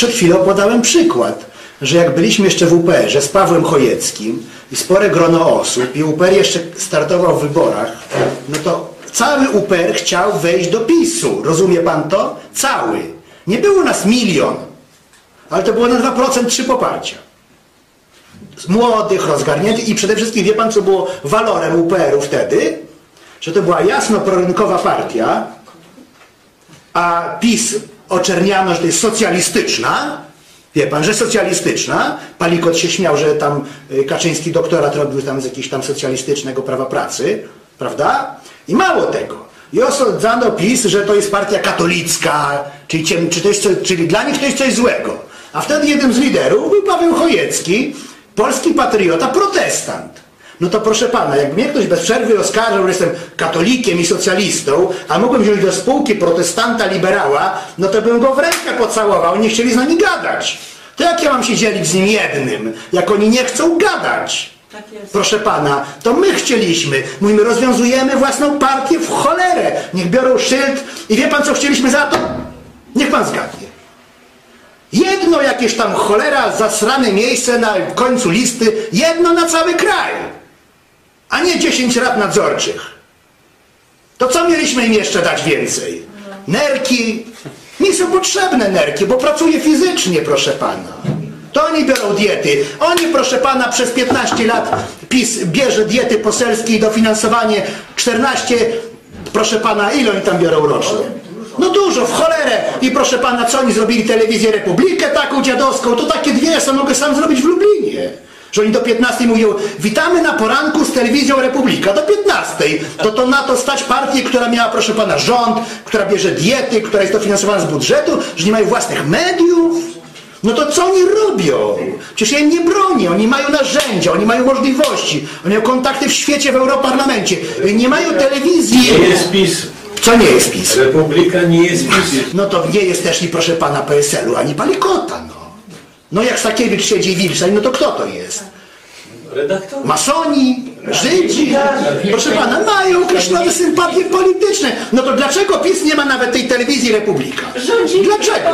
Przed chwilą podałem przykład, że jak byliśmy jeszcze w UPR-ze z Pawłem Chojeckim i spore grono osób i UPR jeszcze startował w wyborach, no to cały UPR chciał wejść do PiSu. Rozumie pan to? Cały. Nie było nas milion, ale to było na 2% trzy poparcia. Z młodych, rozgarniętych i przede wszystkim wie pan, co było walorem UPR-u wtedy? Że to była jasno prorynkowa partia, a PiS oczerniano, że to jest socjalistyczna, wie pan, że socjalistyczna, Palikot się śmiał, że tam y, Kaczyński doktorat robił tam z jakiegoś tam socjalistycznego prawa pracy, prawda? I mało tego. I osądzano PiS, że to jest partia katolicka, czyli, ciem, czy to jest, czyli dla nich to jest coś złego. A wtedy jednym z liderów był Paweł Chojecki, polski patriota, protestant. No to proszę pana, jak mnie ktoś bez przerwy oskarżał, że jestem katolikiem i socjalistą, a mógłbym wziąć do spółki protestanta, liberała, no to bym go w rękę pocałował, nie chcieli z nami gadać. To jak ja mam się dzielić z nim jednym, jak oni nie chcą gadać?
Tak.
Proszę pana, to my chcieliśmy. Mówimy, rozwiązujemy własną partię w cholerę. Niech biorą szyld i wie pan, co chcieliśmy za to? Niech pan zgadnie. Jedno jakieś tam cholera, zasrane miejsce na końcu listy, jedno na cały kraj, a nie 10 rad nadzorczych. To co mieliśmy im jeszcze dać więcej? Nerki. Mi są potrzebne nerki, bo pracuję fizycznie, proszę pana. To oni biorą diety. Oni, proszę pana, przez 15 lat PiS bierze diety poselskie i dofinansowanie 14, proszę pana, ile oni tam biorą rocznie? No dużo, w cholerę. I proszę pana, co oni zrobili? Telewizję Republikę taką dziadowską, to takie dwie, co mogę sam zrobić w Lublinie. Że oni do 15 mówią, witamy na poranku z telewizją Republika. Do 15. To to na to stać partię, która miała, proszę pana, rząd, która bierze diety, która jest dofinansowana z budżetu, że nie mają własnych mediów. No to co oni robią? Przecież ja im nie bronię. Oni mają narzędzia, oni mają możliwości, oni mają kontakty w świecie, w Europarlamencie. Nie mają telewizji.
Nie jest PiS.
Co nie jest PiS?
Republika nie jest PiS.
No to nie jest też i proszę pana PSL-u, ani Palikota, no. Jak Sakiewicz siedzi w Wilczej, no to kto to jest?
Redaktor.
Masoni, Żydzi, proszę pana, mają określone sympatie polityczne. No to dlaczego PiS nie ma nawet tej telewizji Republika? Dlaczego?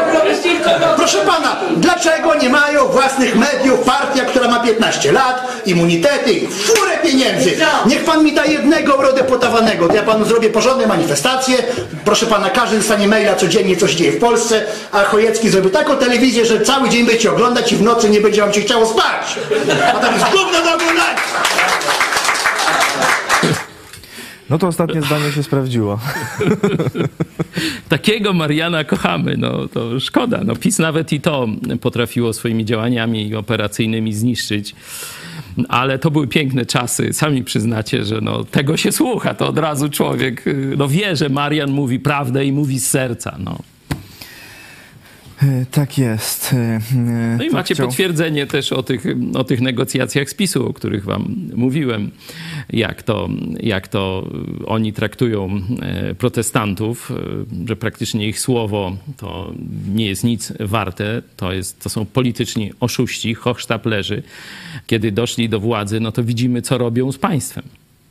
Proszę pana, dlaczego nie mają własnych mediów partia, która ma 15 lat, immunitety i furę pieniędzy? Niech pan mi da jednego eurodeputowanego, to ja panu zrobię porządne manifestacje. Proszę pana, każdy dostanie maila codziennie, co się dzieje w Polsce, a Chojecki zrobił taką telewizję, że cały dzień będziecie oglądać i w nocy nie będzie wam się chciało spać. A tam jest gówno do oglądania.
No to ostatnie zdanie się sprawdziło.
Takiego Mariana kochamy, no to szkoda. No PiS nawet i to potrafiło swoimi działaniami operacyjnymi zniszczyć. Ale to były piękne czasy. Sami przyznacie, że no, tego się słucha. To od razu człowiek y, no, wie, że Marian mówi prawdę i mówi z serca. No,
Tak jest. E, e,
no i
co
macie
chciał-
potwierdzenie też o tych, o tych negocjacjach z PiSu, o których wam mówiłem, jak to, jak to oni traktują e, protestantów, e, że praktycznie ich słowo to nie jest nic warte, to, jest, to są polityczni oszuści, hochsztaplerzy. Kiedy doszli do władzy, no to widzimy, co robią z państwem.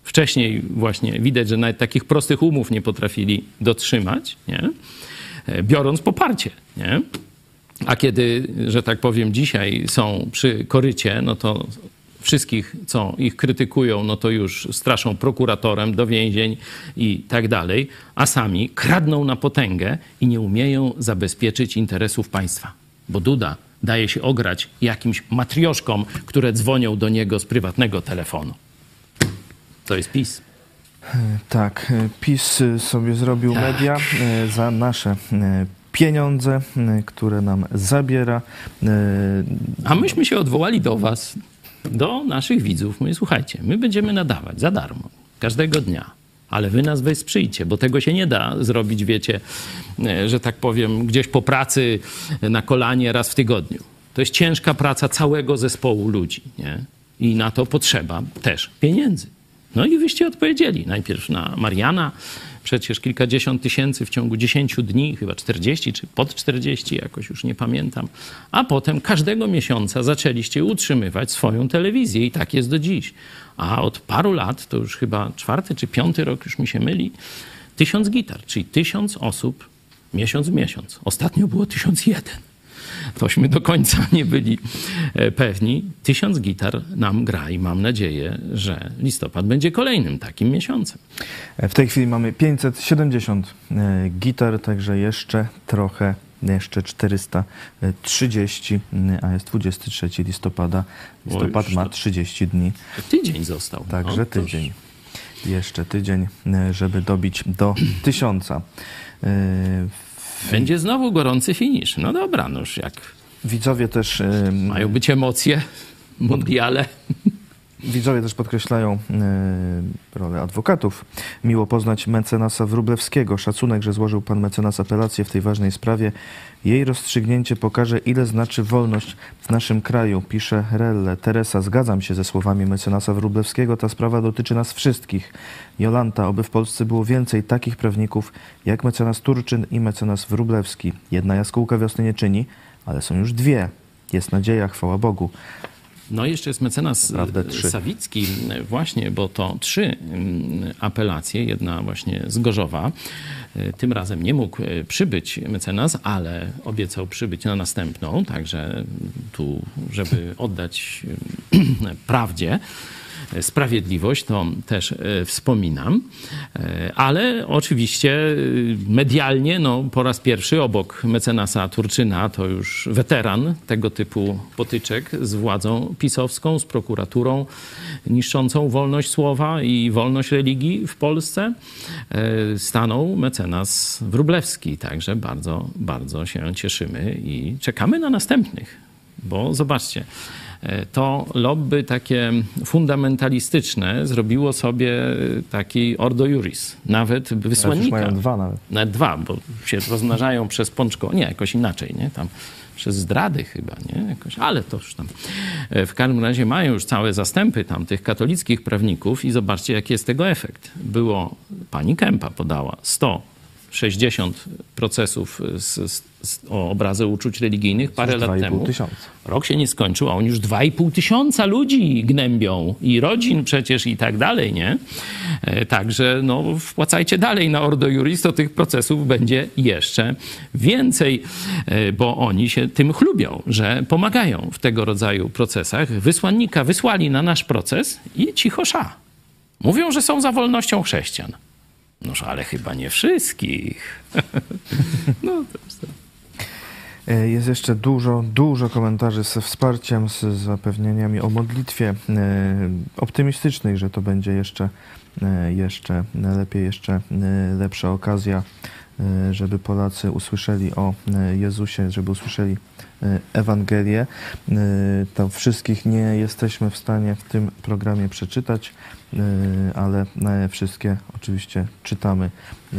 Wcześniej właśnie widać, że nawet takich prostych umów nie potrafili dotrzymać, nie? Biorąc poparcie. Nie? A kiedy, że tak powiem, dzisiaj są przy korycie, no to wszystkich, co ich krytykują, no to już straszą prokuratorem do więzień i tak dalej, a sami kradną na potęgę i nie umieją zabezpieczyć interesów państwa. Bo Duda daje się ograć jakimś matrioszkom, które dzwonią do niego z prywatnego telefonu. To jest PiS.
Tak, e, PiS y, sobie zrobił
Tak.
media e, za nasze e, pieniądze, e, które nam zabiera. E,
A myśmy się odwołali do was, do naszych widzów. Mówię, słuchajcie, my będziemy nadawać za darmo, każdego dnia. Ale wy nas wesprzyjcie, bo tego się nie da zrobić, wiecie, e, że tak powiem, gdzieś po pracy e, na kolanie raz w tygodniu. To jest ciężka praca całego zespołu ludzi, nie? I na to potrzeba też pieniędzy. No i wyście odpowiedzieli. Najpierw na Mariana, przecież kilkadziesiąt tysięcy w ciągu 10 dni, chyba 40 czy pod 40, jakoś już nie pamiętam. A potem każdego miesiąca zaczęliście utrzymywać swoją telewizję i tak jest do dziś. A od paru lat, to już chyba czwarty czy piąty rok, już mi się myli, tysiąc gitar, czyli tysiąc osób miesiąc w miesiąc. Ostatnio było tysiąc jeden tośmy do końca nie byli e, pewni. Tysiąc gitar nam gra i mam nadzieję, że listopad będzie kolejnym takim miesiącem.
W tej chwili mamy 570 e, gitar, także jeszcze trochę, jeszcze 430, e, a jest 23 listopada. Listopad ma
to-
30 dni,
Tydzień został.
także
No,
tydzień. Jeszcze tydzień, e, żeby dobić do tysiąca.
Będzie znowu gorący finisz. No dobra, noż jak
Widzowie też
mają być emocje, mondiale.
Widzowie też podkreślają e, rolę adwokatów. Miło poznać mecenasa Wróblewskiego. Szacunek, że złożył pan mecenas apelację w tej ważnej sprawie. Jej rozstrzygnięcie pokaże, ile znaczy wolność w naszym kraju, pisze Relle. Teresa, zgadzam się ze słowami mecenasa Wróblewskiego. Ta sprawa dotyczy nas wszystkich. Jolanta, oby w Polsce było więcej takich prawników jak mecenas Turczyn i mecenas Wróblewski. Jedna jaskółka wiosny nie czyni, ale są już dwie. Jest nadzieja, chwała Bogu.
No jeszcze jest mecenas
Naprawdę
e. Sawicki, właśnie, bo to trzy mm, apelacje, jedna właśnie z Gorzowa. E, Tym razem nie mógł e, przybyć mecenas, ale obiecał przybyć na następną, także tu, żeby oddać prawdzie, sprawiedliwość, to też e, wspominam. E, Ale oczywiście e, medialnie, no, po raz pierwszy obok mecenasa Turczyna, to już weteran tego typu potyczek z władzą pisowską, z prokuraturą niszczącą wolność słowa i wolność religii w Polsce, stanął mecenas Wróblewski. Także bardzo, bardzo się cieszymy i czekamy na następnych. Bo zobaczcie, to lobby takie fundamentalistyczne zrobiło sobie taki ordo juris, nawet
już
wysłannika.
mają dwa nawet.
Nawet dwa, bo się rozmnażają przez pączko. Nie, jakoś inaczej, nie? Tam przez zdrady chyba, nie? Jakoś, ale to już tam. E, W każdym razie mają już całe zastępy tam tych katolickich prawników i zobaczcie, jaki jest tego efekt. Było, pani Kępa podała 160 procesów z, z, o obrazy uczuć religijnych parę lat
2,5
temu.
tysiąca.
Rok się nie skończył, a oni już 2,5 tysiąca ludzi gnębią i rodzin przecież i tak dalej, nie? E, Także no, wpłacajcie dalej na Ordo Juris, to tych procesów będzie jeszcze więcej, e, bo oni się tym chlubią, że pomagają w tego rodzaju procesach. Wysłannika wysłali na nasz proces i cicho sza. Mówią, że są za wolnością chrześcijan. Noż ale chyba nie wszystkich. no to jest to.
E, Jest jeszcze dużo, dużo komentarzy ze wsparciem, z zapewnieniami o modlitwie e, optymistycznej, że to będzie jeszcze, e, jeszcze lepiej, jeszcze lepsza okazja, żeby Polacy usłyszeli o Jezusie, żeby usłyszeli Ewangelię. To wszystkich nie jesteśmy w stanie w tym programie przeczytać, ale na wszystkie oczywiście czytamy. E,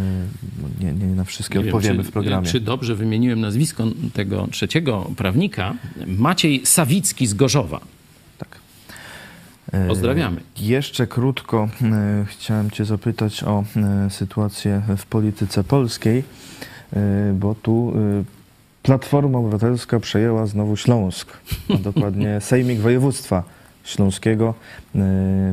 Nie, nie na wszystkie
Nie wiem,
odpowiemy
czy,
w programie.
Czy dobrze wymieniłem nazwisko tego trzeciego prawnika? Maciej Sawicki z Gorzowa.
Tak. E,
Pozdrawiamy.
Jeszcze krótko e, chciałem Cię zapytać o e, sytuację w polityce polskiej, e, bo tu e, Platforma Obywatelska przejęła znowu Śląsk, a dokładnie Sejmik Województwa Śląskiego, e,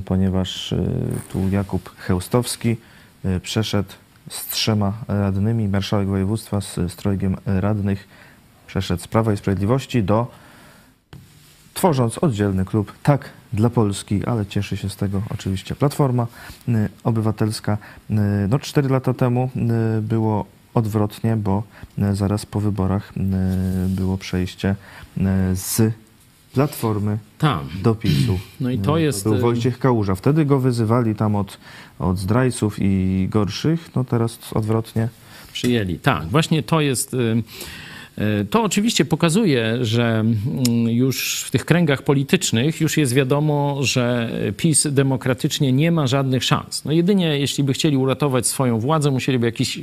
ponieważ e, tu Jakub Chełstowski e, przeszedł z trzema radnymi, marszałek województwa z, z radnych, przeszedł z Prawa i Sprawiedliwości do tworząc oddzielny klub tak dla Polski, ale cieszy się z tego oczywiście Platforma y, Obywatelska. Y, No, cztery lata temu y, było odwrotnie, bo y, zaraz po wyborach y, było przejście y, z Platformy
Tam.
do PiSu.
No i to
Y,
jest,
Był
y,
Wojciech Kałuża. Wtedy go wyzywali tam od, od zdrajców i gorszych. No teraz odwrotnie.
Przyjęli. Tak, właśnie to jest. y, To oczywiście pokazuje, że mm, już w tych kręgach politycznych już jest wiadomo, że PiS demokratycznie nie ma żadnych szans. No jedynie jeśli by chcieli uratować swoją władzę, musieliby jakiś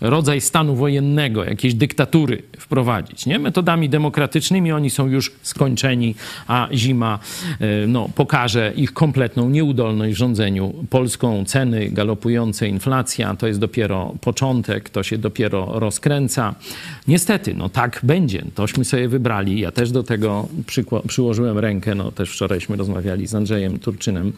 rodzaj stanu wojennego, jakiejś dyktatury wprowadzić. Nie? Metodami demokratycznymi oni są już skończeni, a zima y, no, pokaże ich kompletną nieudolność w rządzeniu Polską. Ceny galopujące, inflacja to jest dopiero początek, to się dopiero rozkręca. Niestety, no tak będzie. Tośmy sobie wybrali. Ja też do tego przyłożyłem rękę. No, też wczorajśmy rozmawiali z Andrzejem Turczynem.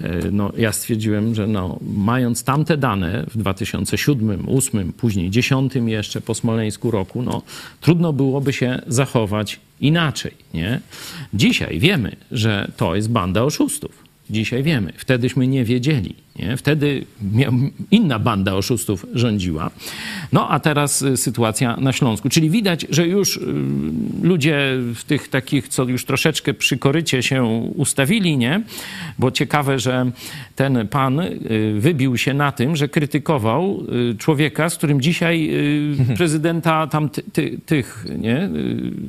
Y, No, ja stwierdziłem, że no, mając tamte dane w 2007, 2008, później 2010 jeszcze po Smoleńsku roku, no, trudno byłoby się zachować inaczej. Nie? Dzisiaj wiemy, że to jest banda oszustów. Dzisiaj wiemy. Wtedyśmy nie wiedzieli. Nie? Wtedy inna banda oszustów rządziła. No a teraz y, sytuacja na Śląsku. Czyli widać, że już y, ludzie w tych takich, co już troszeczkę przy korycie się ustawili, nie? Bo ciekawe, że ten pan y, wybił się na tym, że krytykował człowieka, z którym dzisiaj prezydenta tam ty, ty, tych, nie?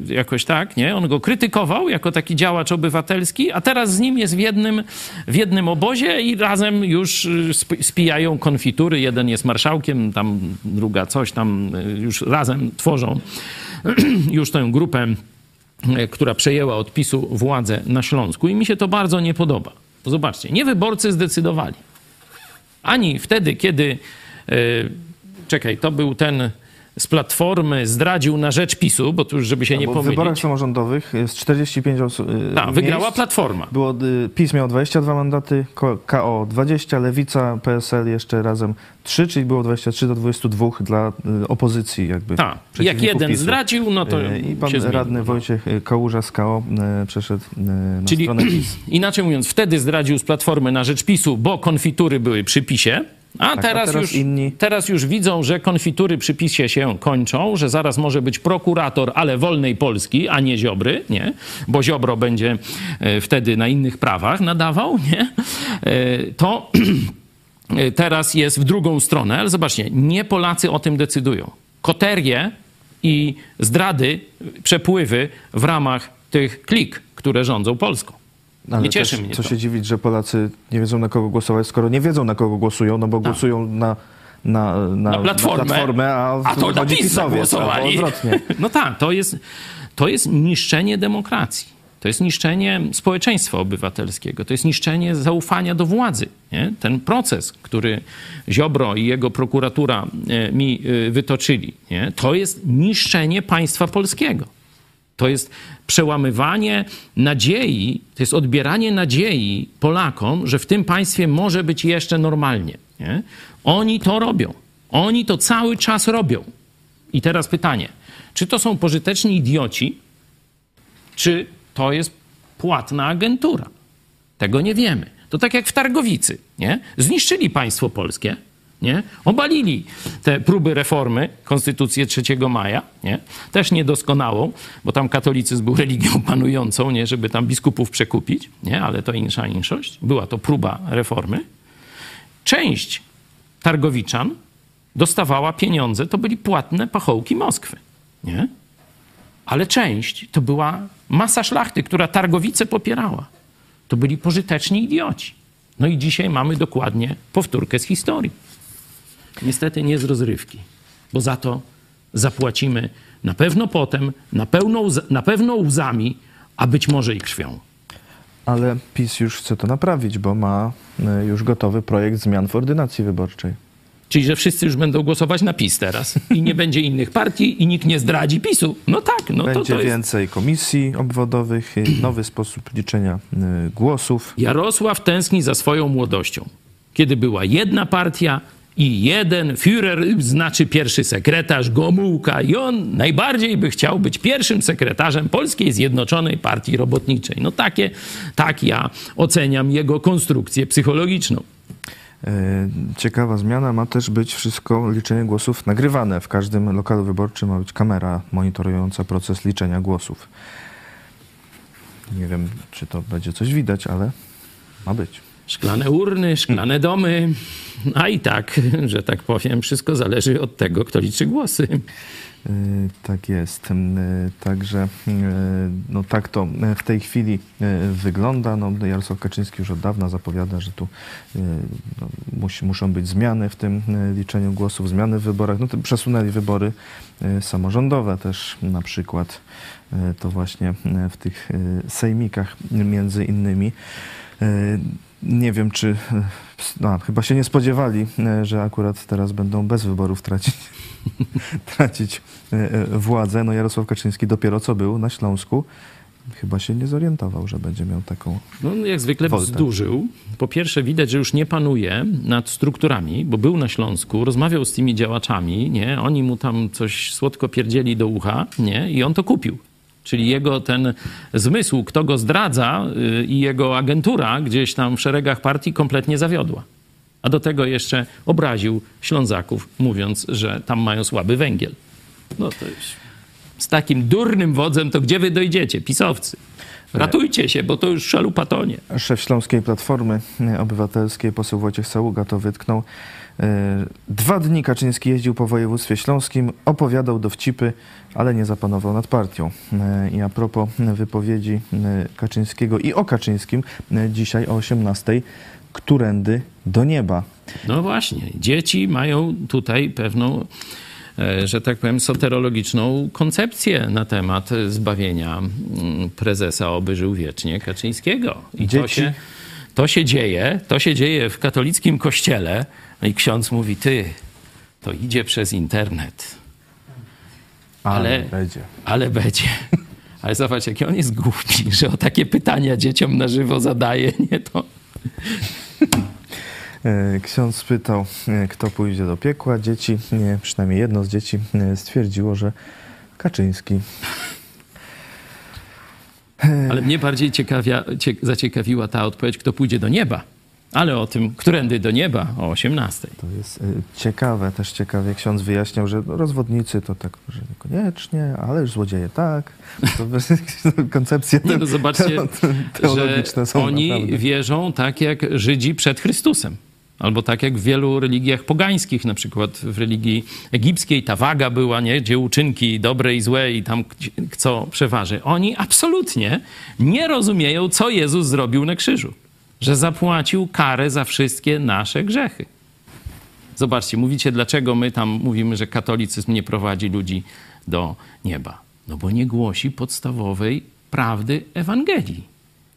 Jakoś tak, nie? On go krytykował jako taki działacz obywatelski, a teraz z nim jest w jednym, w jednym obozie i razem już y, sp- spijają konfitury. Jeden jest marszałkiem, tam druga coś tam y, już razem tworzą już tę grupę, y, która przejęła od PiSu władzę na Śląsku i mi się to bardzo nie podoba. Bo zobaczcie, nie wyborcy zdecydowali. Ani wtedy, kiedy. y, Czekaj, to był ten z Platformy zdradził na rzecz PiSu, bo tu już żeby się nie
Bo w wyborach
pomylić.
samorządowych jest 45 osób.
Tak, wygrała Platforma.
Było, y, PiS miał 22 mandaty, Ko- KO 20, Lewica, PSL jeszcze razem 3, czyli było 23 do 22 dla y, opozycji jakby.
Tak, jak jeden
PiSu.
zdradził, no to
I pan radny Wojciech y, Kałuża z KO przeszedł na
Czyli
stronę PiS.
inaczej mówiąc, wtedy zdradził z Platformy na rzecz PiSu, bo konfitury były przy PiSie, a,
a
teraz,
teraz
już,
inni-
teraz już widzą, że konfitury przy PiSie się kończą, że zaraz może być prokurator, ale wolnej Polski, a nie Ziobry, nie? Bo Ziobro będzie e, wtedy na innych prawach nadawał, nie? E, To e, teraz jest w drugą stronę, ale zobaczcie, nie Polacy o tym decydują. Koterie i zdrady, przepływy w ramach tych klik, które rządzą Polską.
Ale
nie cieszy
też,
mnie
Co
to.
się dziwić, że Polacy nie wiedzą na kogo głosować, skoro nie wiedzą na kogo głosują, no bo głosują na, na, na,
Tak. na platformę,
platformę a,
a to na PiS zagłosowali.
odwrotnie.
No tak, to jest, to jest niszczenie demokracji. To jest niszczenie społeczeństwa obywatelskiego. To jest niszczenie zaufania do władzy. Nie? Ten proces, który Ziobro i jego prokuratura e, mi e, wytoczyli, nie? to jest niszczenie państwa polskiego. To jest przełamywanie nadziei, to jest odbieranie nadziei Polakom, że w tym państwie może być jeszcze normalnie. Nie? Oni to robią. Oni to cały czas robią. I teraz pytanie, czy to są pożyteczni idioci, czy to jest płatna agentura? Tego nie wiemy. To tak jak w Targowicy, nie? Zniszczyli państwo polskie, nie? Obalili te próby reformy, konstytucję 3 maja, nie? Też niedoskonałą, bo tam katolicyzm był religią panującą, nie? Żeby tam biskupów przekupić, nie? Ale to insza inszość. Była to próba reformy. Część Targowiczan dostawała pieniądze, to byli płatne pachołki Moskwy, nie? Ale część to była masa szlachty, która Targowice popierała. To byli pożyteczni idioci. No i dzisiaj mamy dokładnie powtórkę z historii. Niestety nie z rozrywki, bo za to zapłacimy na pewno potem, na, pełno, łz- na pewno łzami, a być może i krwią.
Ale PiS już chce to naprawić, bo ma y, już gotowy projekt zmian w ordynacji wyborczej.
Czyli, że wszyscy już będą głosować na PiS teraz i nie będzie innych partii i nikt nie zdradzi PiSu. No tak, no to,
Będzie
to jest...
więcej komisji obwodowych, y, nowy sposób liczenia y, głosów.
Jarosław tęskni za swoją młodością, kiedy była jedna partia i jeden Führer, znaczy pierwszy sekretarz Gomułka i on najbardziej by chciał być pierwszym sekretarzem Polskiej Zjednoczonej Partii Robotniczej. No takie, tak ja oceniam jego konstrukcję psychologiczną.
Y, Ciekawa zmiana ma też być wszystko liczenie głosów nagrywane. W każdym lokalu wyborczym ma być kamera monitorująca proces liczenia głosów. Nie wiem, czy to będzie coś widać, ale ma być.
Szklane urny, szklane domy, a i tak, że tak powiem, wszystko zależy od tego, kto liczy głosy.
Y, Tak jest. Y, Także y, no tak to w tej chwili wygląda. No, Jarosław Kaczyński już od dawna zapowiada, że tu no, musi, muszą być zmiany w tym liczeniu głosów, zmiany w wyborach. No przesunęli wybory samorządowe też na przykład. To właśnie w tych sejmikach między innymi. Nie wiem, czy. No, chyba się nie spodziewali, y, że akurat teraz będą bez wyborów tracić tracić e, e, władzę. No Jarosław Kaczyński dopiero co był na Śląsku. Chyba się nie zorientował, że będzie miał taką...
No, jak zwykle
Woltę.
wzdłużył. Po pierwsze, widać, że już nie panuje nad strukturami, bo był na Śląsku, rozmawiał z tymi działaczami, nie? Oni mu tam coś słodko pierdzieli do ucha, nie? I on to kupił. Czyli jego ten zmysł, kto go zdradza y, i jego agentura gdzieś tam w szeregach partii kompletnie zawiodła. A do tego jeszcze obraził Ślązaków, mówiąc, że tam mają słaby węgiel. No to już... Z takim durnym wodzem to gdzie wy dojdziecie, pisowcy? Ratujcie się, bo to już szalupa tonie.
Szef Śląskiej Platformy Obywatelskiej, poseł Wojciech Saługa to wytknął. E, Dwa dni Kaczyński jeździł po województwie śląskim, opowiadał dowcipy, ale nie zapanował nad partią. E, I a propos wypowiedzi e, Kaczyńskiego i o Kaczyńskim, dzisiaj o 18:00, którędy do nieba.
No właśnie, dzieci mają tutaj pewną, że tak powiem, soterologiczną koncepcję na temat zbawienia mm, prezesa oby żył wiecznie Kaczyńskiego. I to
Dzieci-
się, to się dzieje, to się dzieje w katolickim kościele. No i ksiądz mówi, ty, to idzie przez internet.
Ale,
Ale-
będzie.
Ale będzie. Ale zobacz, jaki on jest głupi, że o takie pytania dzieciom na żywo zadaje, nie to.
E, Ksiądz spytał, e, kto pójdzie do piekła. Dzieci, nie, przynajmniej jedno z dzieci e, stwierdziło, że Kaczyński.
Ale mnie bardziej ciekawia, cie, zaciekawiła ta odpowiedź, kto pójdzie do nieba. Ale o tym, którędy do nieba, o 18.
To jest e, ciekawe, też ciekawie. Ksiądz wyjaśniał, że rozwodnicy to tak, że niekoniecznie, ale już złodzieje tak. To koncepcje
Nie, no zobaczcie,
te, teologiczne
że
są
oni
naprawdę.
wierzą tak jak Żydzi przed Chrystusem. Albo tak jak w wielu religiach pogańskich, na przykład w religii egipskiej ta waga była, nie? gdzie uczynki dobre i złe i tam co przeważy. Oni absolutnie nie rozumieją, co Jezus zrobił na krzyżu. Że zapłacił karę za wszystkie nasze grzechy. Zobaczcie, mówicie, dlaczego my tam mówimy, że katolicyzm nie prowadzi ludzi do nieba. No bo nie głosi podstawowej prawdy Ewangelii.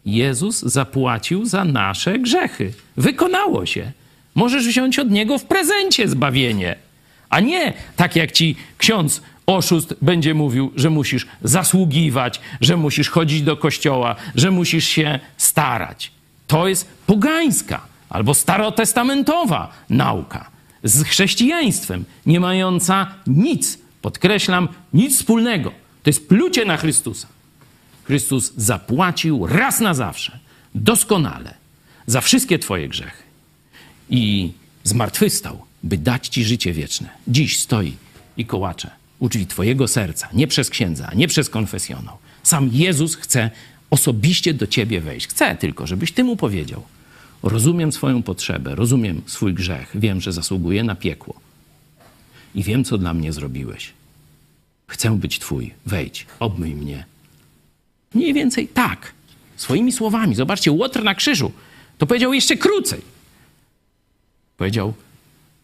Jezus zapłacił za nasze grzechy. Wykonało się. Możesz wziąć od Niego w prezencie zbawienie. A nie tak jak ci ksiądz oszust będzie mówił, że musisz zasługiwać, że musisz chodzić do kościoła, że musisz się starać. To jest pogańska albo starotestamentowa nauka z chrześcijaństwem, nie mająca nic, podkreślam, nic wspólnego. To jest plucie na Chrystusa. Chrystus zapłacił raz na zawsze, doskonale, za wszystkie Twoje grzechy. I zmartwychwstał, by dać Ci życie wieczne. Dziś stoi i kołacze u Twojego serca, nie przez księdza, nie przez konfesjonał. Sam Jezus chce osobiście do Ciebie wejść. Chce tylko, żebyś Ty mu powiedział: Rozumiem swoją potrzebę, rozumiem swój grzech, wiem, że zasługuję na piekło. I wiem, co dla mnie zrobiłeś. Chcę być Twój, wejdź, obmyj mnie, Mniej więcej tak. Swoimi słowami. Zobaczcie, Łotr na krzyżu to powiedział jeszcze krócej. Powiedział: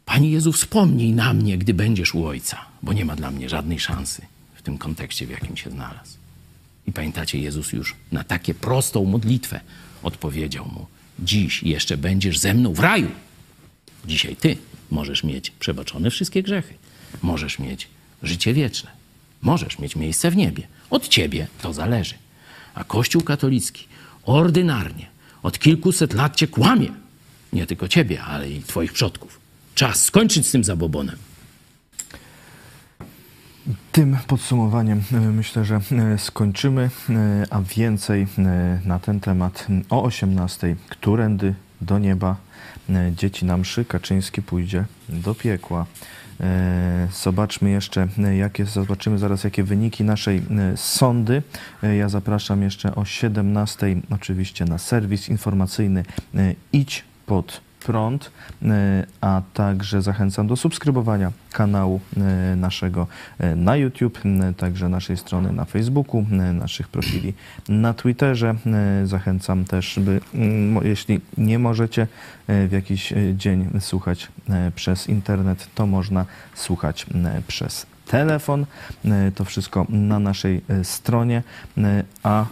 Panie Jezu, wspomnij na mnie, gdy będziesz u Ojca, bo nie ma dla mnie żadnej szansy w tym kontekście, w jakim się znalazł. I pamiętacie, Jezus już na takie prostą modlitwę odpowiedział mu: Dziś jeszcze będziesz ze mną w raju. Dzisiaj ty możesz mieć przebaczone wszystkie grzechy. Możesz mieć życie wieczne. Możesz mieć miejsce w niebie. Od ciebie to zależy. A Kościół katolicki ordynarnie od kilkuset lat cię kłamie. Nie tylko ciebie, ale i twoich przodków. Czas skończyć z tym zabobonem.
Tym podsumowaniem e, myślę, że e, skończymy, e, a więcej na ten temat o 18. Którędy do nieba dzieci na mszy Kaczyński pójdzie do piekła. Zobaczmy jeszcze, jakie, zobaczymy zaraz, jakie wyniki naszej sądy. Ja zapraszam jeszcze o 17 oczywiście na serwis informacyjny Idź pod prąd, e, a także zachęcam do subskrybowania kanału e, naszego e, na YouTube, także naszej strony na Facebooku, naszych profili na Twitterze. Zachęcam też, by mm, jeśli nie możecie w jakiś dzień słuchać przez internet, to można słuchać przez telefon. To wszystko na naszej stronie, a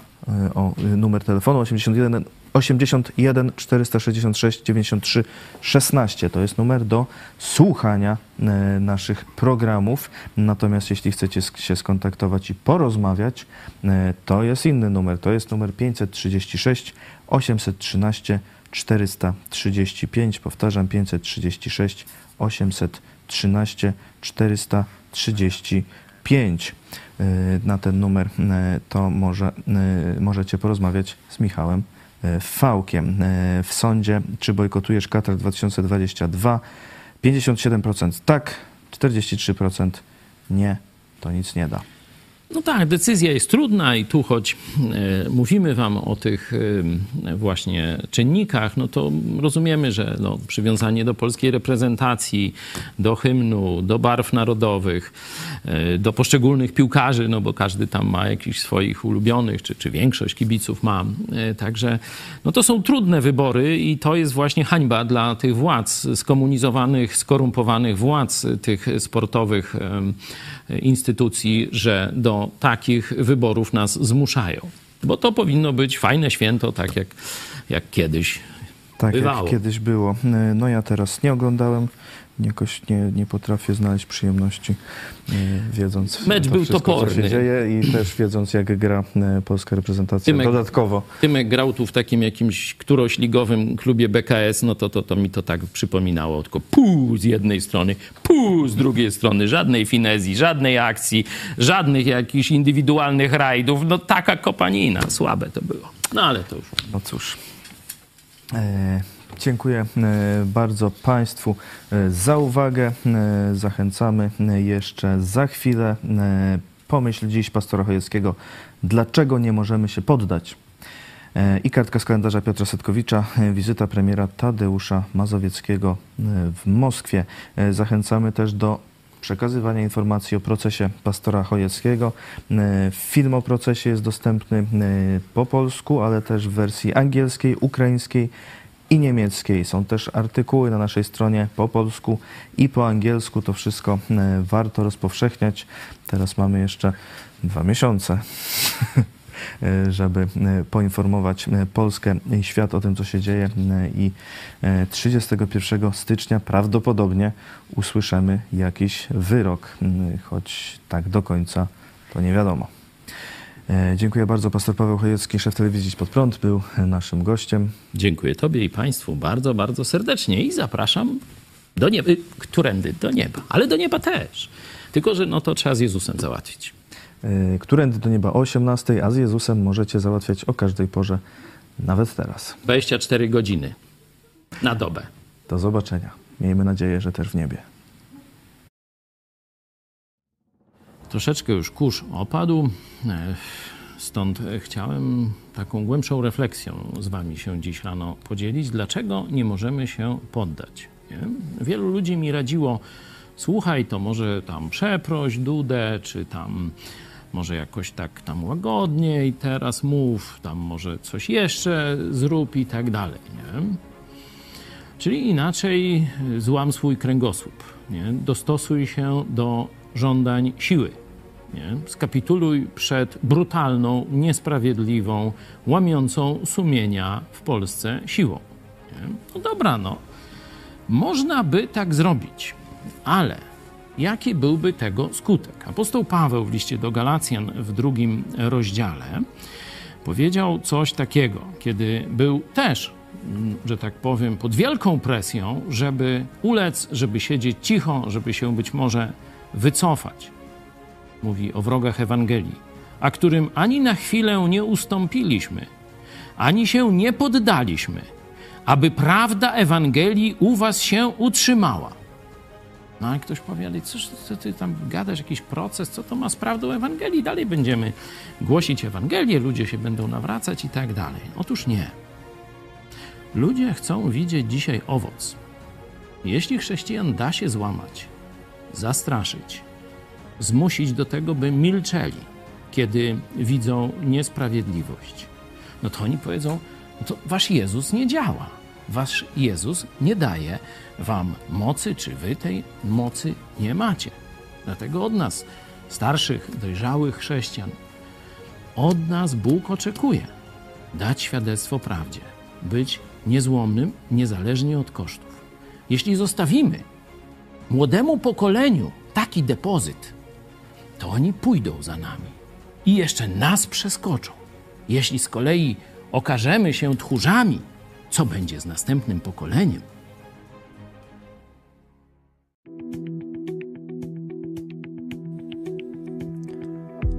o numer telefonu 81 81 466 93 16 to jest numer do słuchania e, naszych programów. Natomiast jeśli chcecie się skontaktować i porozmawiać, e, to jest inny numer. To jest numer 536 813 435. Powtarzam 536 813 435. E, Na ten numer e, to może, możecie porozmawiać z Michałem Fałkiem. E, W sądzie, czy bojkotujesz Katar 2022? 57% tak, 43% nie, to nic nie da.
No tak, decyzja jest trudna i tu choć e, mówimy wam o tych e, właśnie czynnikach, no to rozumiemy, że no, przywiązanie do polskiej reprezentacji, do hymnu, do barw narodowych, e, do poszczególnych piłkarzy, no bo każdy tam ma jakichś swoich ulubionych, czy, czy większość kibiców ma. Także no to są trudne wybory i to jest właśnie hańba dla tych władz, skomunizowanych, skorumpowanych władz tych sportowych instytucji, że do takich wyborów nas zmuszają. Bo to powinno być fajne święto, tak jak, jak kiedyś
Tak
Bywało.
jak kiedyś było. No ja teraz nie oglądałem, jakoś nie, nie potrafię znaleźć przyjemności, e, wiedząc
Mecz
to
był
wszystko, co
toporny.
się dzieje i też wiedząc, jak gra e, polska reprezentacja
Tymek-
dodatkowo.
Tymek grał tu w takim jakimś którośligowym klubie BKS, no to, to, to mi to tak przypominało. Tylko pół z jednej strony, pół z drugiej strony. Żadnej finezji, żadnej akcji, żadnych jakichś indywidualnych rajdów. No taka kopanina. Słabe to było. No ale to już.
No cóż. E, dziękuję e, bardzo Państwu e, za uwagę. E, zachęcamy jeszcze za chwilę. Pomyśl dziś pastora Chojeckiego, dlaczego nie możemy się poddać. I kartka z kalendarza Piotra Setkowicza, wizyta premiera Tadeusza Mazowieckiego w Moskwie. Zachęcamy też do przekazywania informacji o procesie pastora Chojeckiego. Film o procesie jest dostępny po polsku, ale też w wersji angielskiej, ukraińskiej i niemieckiej. Są też artykuły na naszej stronie po polsku i po angielsku. To wszystko e, warto rozpowszechniać. Teraz mamy jeszcze dwa miesiące. e, żeby e, poinformować Polskę i świat o tym, co się dzieje. I e, 31 stycznia prawdopodobnie usłyszymy jakiś wyrok, choć tak do końca to nie wiadomo. E, Dziękuję bardzo. Pastor Paweł Chojecki, szef telewizji Pod Prąd, był naszym gościem.
Dziękuję Tobie i Państwu bardzo, bardzo serdecznie i zapraszam do nieba. y, Którędy? Do nieba. Ale do nieba też. Tylko, że no to trzeba z Jezusem załatwić.
E, Którędy do nieba o 18, a z Jezusem możecie załatwiać o każdej porze, nawet teraz.
24 godziny na dobę.
Do zobaczenia. Miejmy nadzieję, że też w niebie.
Troszeczkę już kurz opadł, e, stąd chciałem taką głębszą refleksją z Wami się dziś rano podzielić. Dlaczego nie możemy się poddać? Nie? Wielu ludzi mi radziło, słuchaj, to może tam przeproś Dudę, czy tam może jakoś tak tam łagodniej teraz mów, tam może coś jeszcze zrób i tak dalej. Nie? Czyli inaczej y, złam swój kręgosłup. Nie? Dostosuj się do żądań siły. Nie? Skapituluj przed brutalną, niesprawiedliwą, łamiącą sumienia w Polsce siłą. Nie? No dobra, no. Można by tak zrobić, ale jaki byłby tego skutek? Apostoł Paweł w liście do Galacjan w drugim rozdziale powiedział coś takiego, kiedy był też, mm, że tak powiem, pod wielką presją, żeby ulec, żeby siedzieć cicho, żeby się być może wycofać. Mówi o wrogach Ewangelii, a którym ani na chwilę nie ustąpiliśmy, ani się nie poddaliśmy, aby prawda Ewangelii u was się utrzymała. No ale ktoś powie, ale cóż, co ty tam gadasz, jakiś proces, co to ma z prawdą Ewangelii? Dalej będziemy głosić Ewangelię, ludzie się będą nawracać i tak dalej. Otóż nie. Ludzie chcą widzieć dzisiaj owoc. Jeśli chrześcijan da się złamać, zastraszyć, zmusić do tego, by milczeli, kiedy widzą niesprawiedliwość, no to oni powiedzą, no to wasz Jezus nie działa. Wasz Jezus nie daje wam mocy, czy wy tej mocy nie macie. Dlatego od nas, starszych, dojrzałych chrześcijan, od nas Bóg oczekuje dać świadectwo prawdzie, być niezłomnym, niezależnie od kosztów. Jeśli zostawimy młodemu pokoleniu taki depozyt, to oni pójdą za nami i jeszcze nas przeskoczą. Jeśli z kolei okażemy się tchórzami, co będzie z następnym pokoleniem?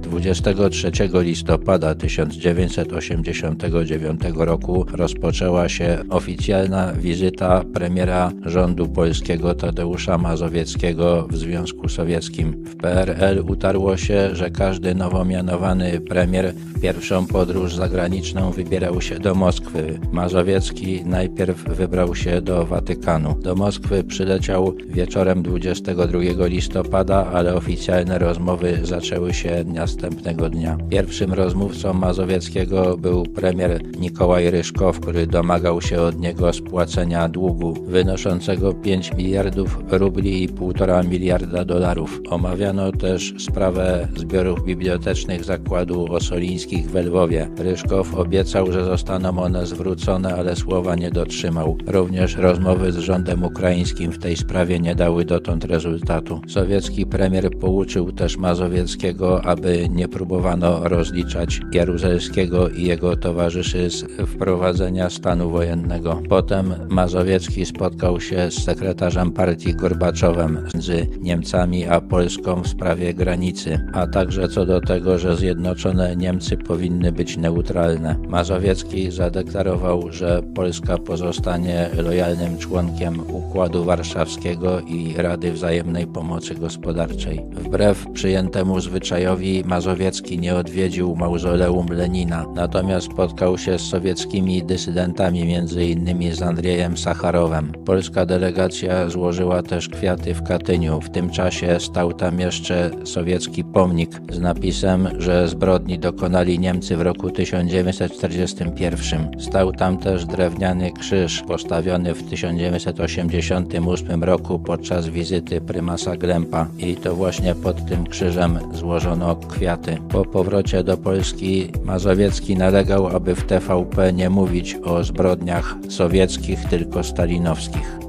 23 listopada 1989 roku rozpoczęła się oficjalna wizyta premiera rządu polskiego Tadeusza Mazowieckiego w Związku Sowieckim. W PRL utarło się, że każdy nowo mianowany premier w pierwszą podróż zagraniczną wybierał się do Moskwy. Mazowiecki najpierw wybrał się do Watykanu. Do Moskwy przyleciał wieczorem 22 listopada, ale oficjalne rozmowy zaczęły się dnia następnego dnia. Pierwszym rozmówcą Mazowieckiego był premier Nikołaj Ryszkow, który domagał się od niego spłacenia długu wynoszącego 5 miliardów rubli i 1,5 miliarda dolarów. Omawiano też sprawę zbiorów bibliotecznych zakładu Osolińskich w Lwowie. Ryszkow obiecał, że zostaną one zwrócone, ale słowa nie dotrzymał. Również rozmowy z rządem ukraińskim w tej sprawie nie dały dotąd rezultatu. Sowiecki premier pouczył też Mazowieckiego, aby nie próbowano rozliczać Jaruzelskiego i jego towarzyszy z wprowadzenia stanu wojennego. Potem Mazowiecki spotkał się z sekretarzem partii Gorbaczowem między Niemcami a Polską w sprawie granicy, a także co do tego, że zjednoczone Niemcy powinny być neutralne. Mazowiecki zadeklarował, że Polska pozostanie lojalnym członkiem Układu Warszawskiego i Rady Wzajemnej Pomocy Gospodarczej. Wbrew przyjętemu zwyczajowi Mazowiecki nie odwiedził mauzoleum Lenina, natomiast spotkał się z sowieckimi dysydentami, m.in. z Andrzejem Sacharowem. Polska delegacja złożyła też kwiaty w Katyniu. W tym czasie stał tam jeszcze sowiecki pomnik z napisem, że zbrodni dokonali Niemcy w roku 1941. Stał tam też drewniany krzyż postawiony w 1988 roku podczas wizyty prymasa Glempa i to właśnie pod tym krzyżem złożono kwiaty. Po powrocie do Polski Mazowiecki nalegał, aby w TVP nie mówić o zbrodniach sowieckich, tylko stalinowskich.